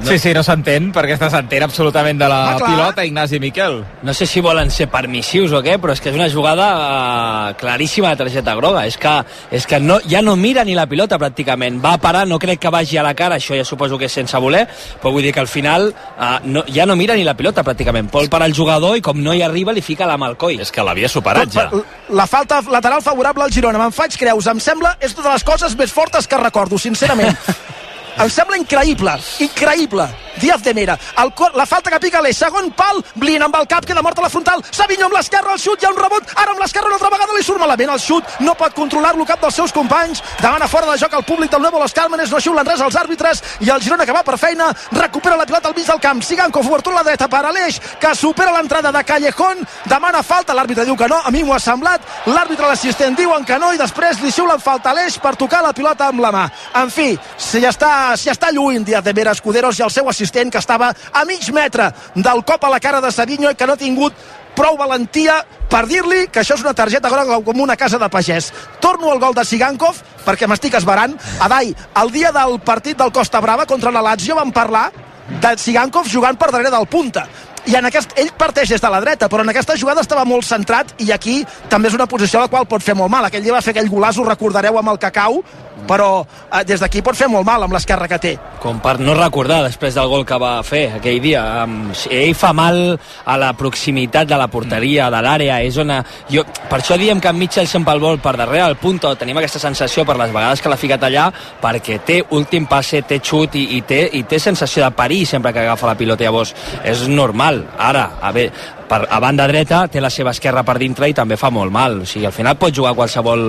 No. Sí, sí, no s'entén, perquè està s'entén absolutament de la ah, pilota, Ignasi Miquel. No sé si volen ser permissius o què, però és que és una jugada uh, claríssima de targeta groga. És que, és que no, ja no mira ni la pilota pràcticament. Va a parar, no crec que vagi a la cara, això ja suposo que és sense voler, però vull dir que al final uh, no, ja no mira ni la pilota pràcticament. Vol parar el jugador i com no hi arriba li fica la mà al coll. És que l'havia superat ja. La falta lateral favorable al Girona. Me'n faig creus. Em sembla és una de les coses més fortes que recordo, sincerament. Em sembla increïble, increïble. Díaz de Mera. El, la falta que pica l'eix. Segon pal, Blin amb el cap, queda mort a la frontal. Savinho amb l'esquerra, el xut, hi ha un rebot. Ara amb l'esquerra una altra vegada li surt malament. El xut no pot controlar-lo cap dels seus companys. Demana fora de joc el públic del Nuevo Los Cármenes. No xiulen res als àrbitres. I el Girona que va per feina recupera la pilota al mig del camp. Sigankov, obertura a la dreta per Aleix, que supera l'entrada de Callejón. Demana falta. L'àrbitre diu que no. A mi m'ho ha semblat. L'àrbitre l'assistent diuen que no i després li xiulen falta a Aleix per tocar la pilota amb la mà. En fi, si ja està, ja està lluint Díaz de Mera Escuderos i el seu assistent que estava a mig metre del cop a la cara de Savinho i que no ha tingut prou valentia per dir-li que això és una targeta groga com una casa de pagès. Torno al gol de Sigankov perquè m'estic esbarant. Adai, el dia del partit del Costa Brava contra la Lazio vam parlar de Sigankov jugant per darrere del punta i en aquest, ell parteix des de la dreta però en aquesta jugada estava molt centrat i aquí també és una posició a la qual pot fer molt mal aquell dia va fer aquell golaç, ho recordareu amb el cacau però eh, des d'aquí pot fer molt mal amb l'esquerra que té. Com per no recordar després del gol que va fer aquell dia. Um, ell fa mal a la proximitat de la porteria, de l'àrea, és on... Jo, per això diem que en Mitchell sempre el vol per darrere al punt, tenim aquesta sensació per les vegades que l'ha ficat allà, perquè té últim passe, té xut i, i, té, i té sensació de perill sempre que agafa la pilota. Llavors, és normal mal. Ara, a, ver, per, a banda dreta té la seva esquerra per dintre i també fa molt mal. O sigui, al final pot jugar a qualsevol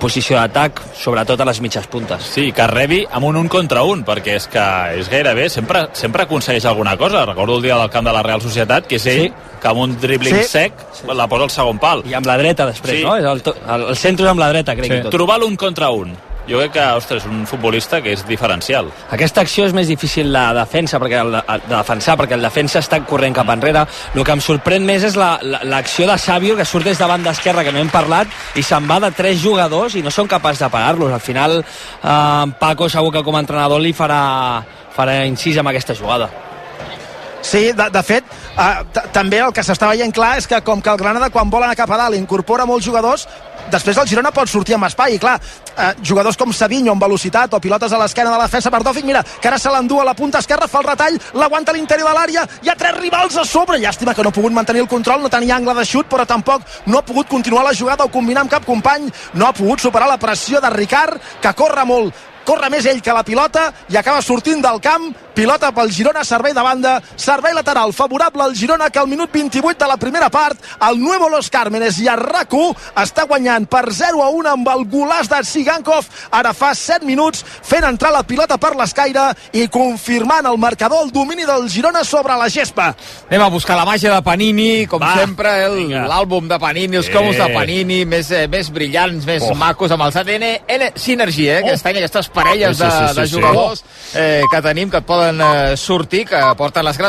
posició d'atac, sobretot a les mitges puntes. Sí, que rebi amb un un contra un, perquè és que és gairebé, sempre, sempre aconsegueix alguna cosa. Recordo el dia del camp de la Real Societat, que és ell, sí. que amb un dribbling Sí. sec la posa al segon pal. I amb la dreta després, Sí. no? És el, el, el centre és amb la dreta, crec. Sí. i tot. Trobar l'un contra un. Jo crec que, ostres, un futbolista que és diferencial. Aquesta acció és més difícil de defensa perquè el, de defensar perquè el defensa està corrent cap enrere. El que em sorprèn més és la- la- l'acció de Sàvio que surt des de banda esquerra que no hem parlat i se'n va de tres jugadors i no són capaços de parar-los. Al final eh, Paco segur que com a entrenador li farà, farà incís amb aquesta jugada. Sí, de, de fet, eh, també el que s'està veient clar és que com que el Granada quan vol anar cap a dalt incorpora molts jugadors, després el Girona pot sortir amb espai, i clar, eh, jugadors com Savinho amb velocitat o pilotes a l'esquena de la defensa per Dòfic, mira, que ara se l'endú a la punta esquerra, fa el retall, l'aguanta a l'interior de l'àrea, hi ha tres rivals a sobre, llàstima que no ha pogut mantenir el control, no tenia angle de xut, però tampoc no ha pogut continuar la jugada o combinar amb cap company, no ha pogut superar la pressió de Ricard, que corre molt, corre més ell que la pilota i acaba sortint del camp, pilota pel Girona, servei de banda, servei lateral favorable al Girona que al minut 28 de la primera part el Nuevo Los Cármenes i el RAC1 està guanyant per 0 a 1 amb el golaç de Sigankov ara fa 7 minuts fent entrar la pilota per l'escaire i confirmant el marcador el domini del Girona sobre la gespa Anem a buscar la màgia de Panini, com Va, sempre, el- l'àlbum de Panini, els Eh. cromos de Panini, més, eh, més brillants, més Oh. macos, amb els ADN N Synergy, eh? Aquest any, aquestes parelles Sí, sí, sí, de, sí, de sí. jugadors eh, que tenim, que et poden eh, sortir, que porten les grans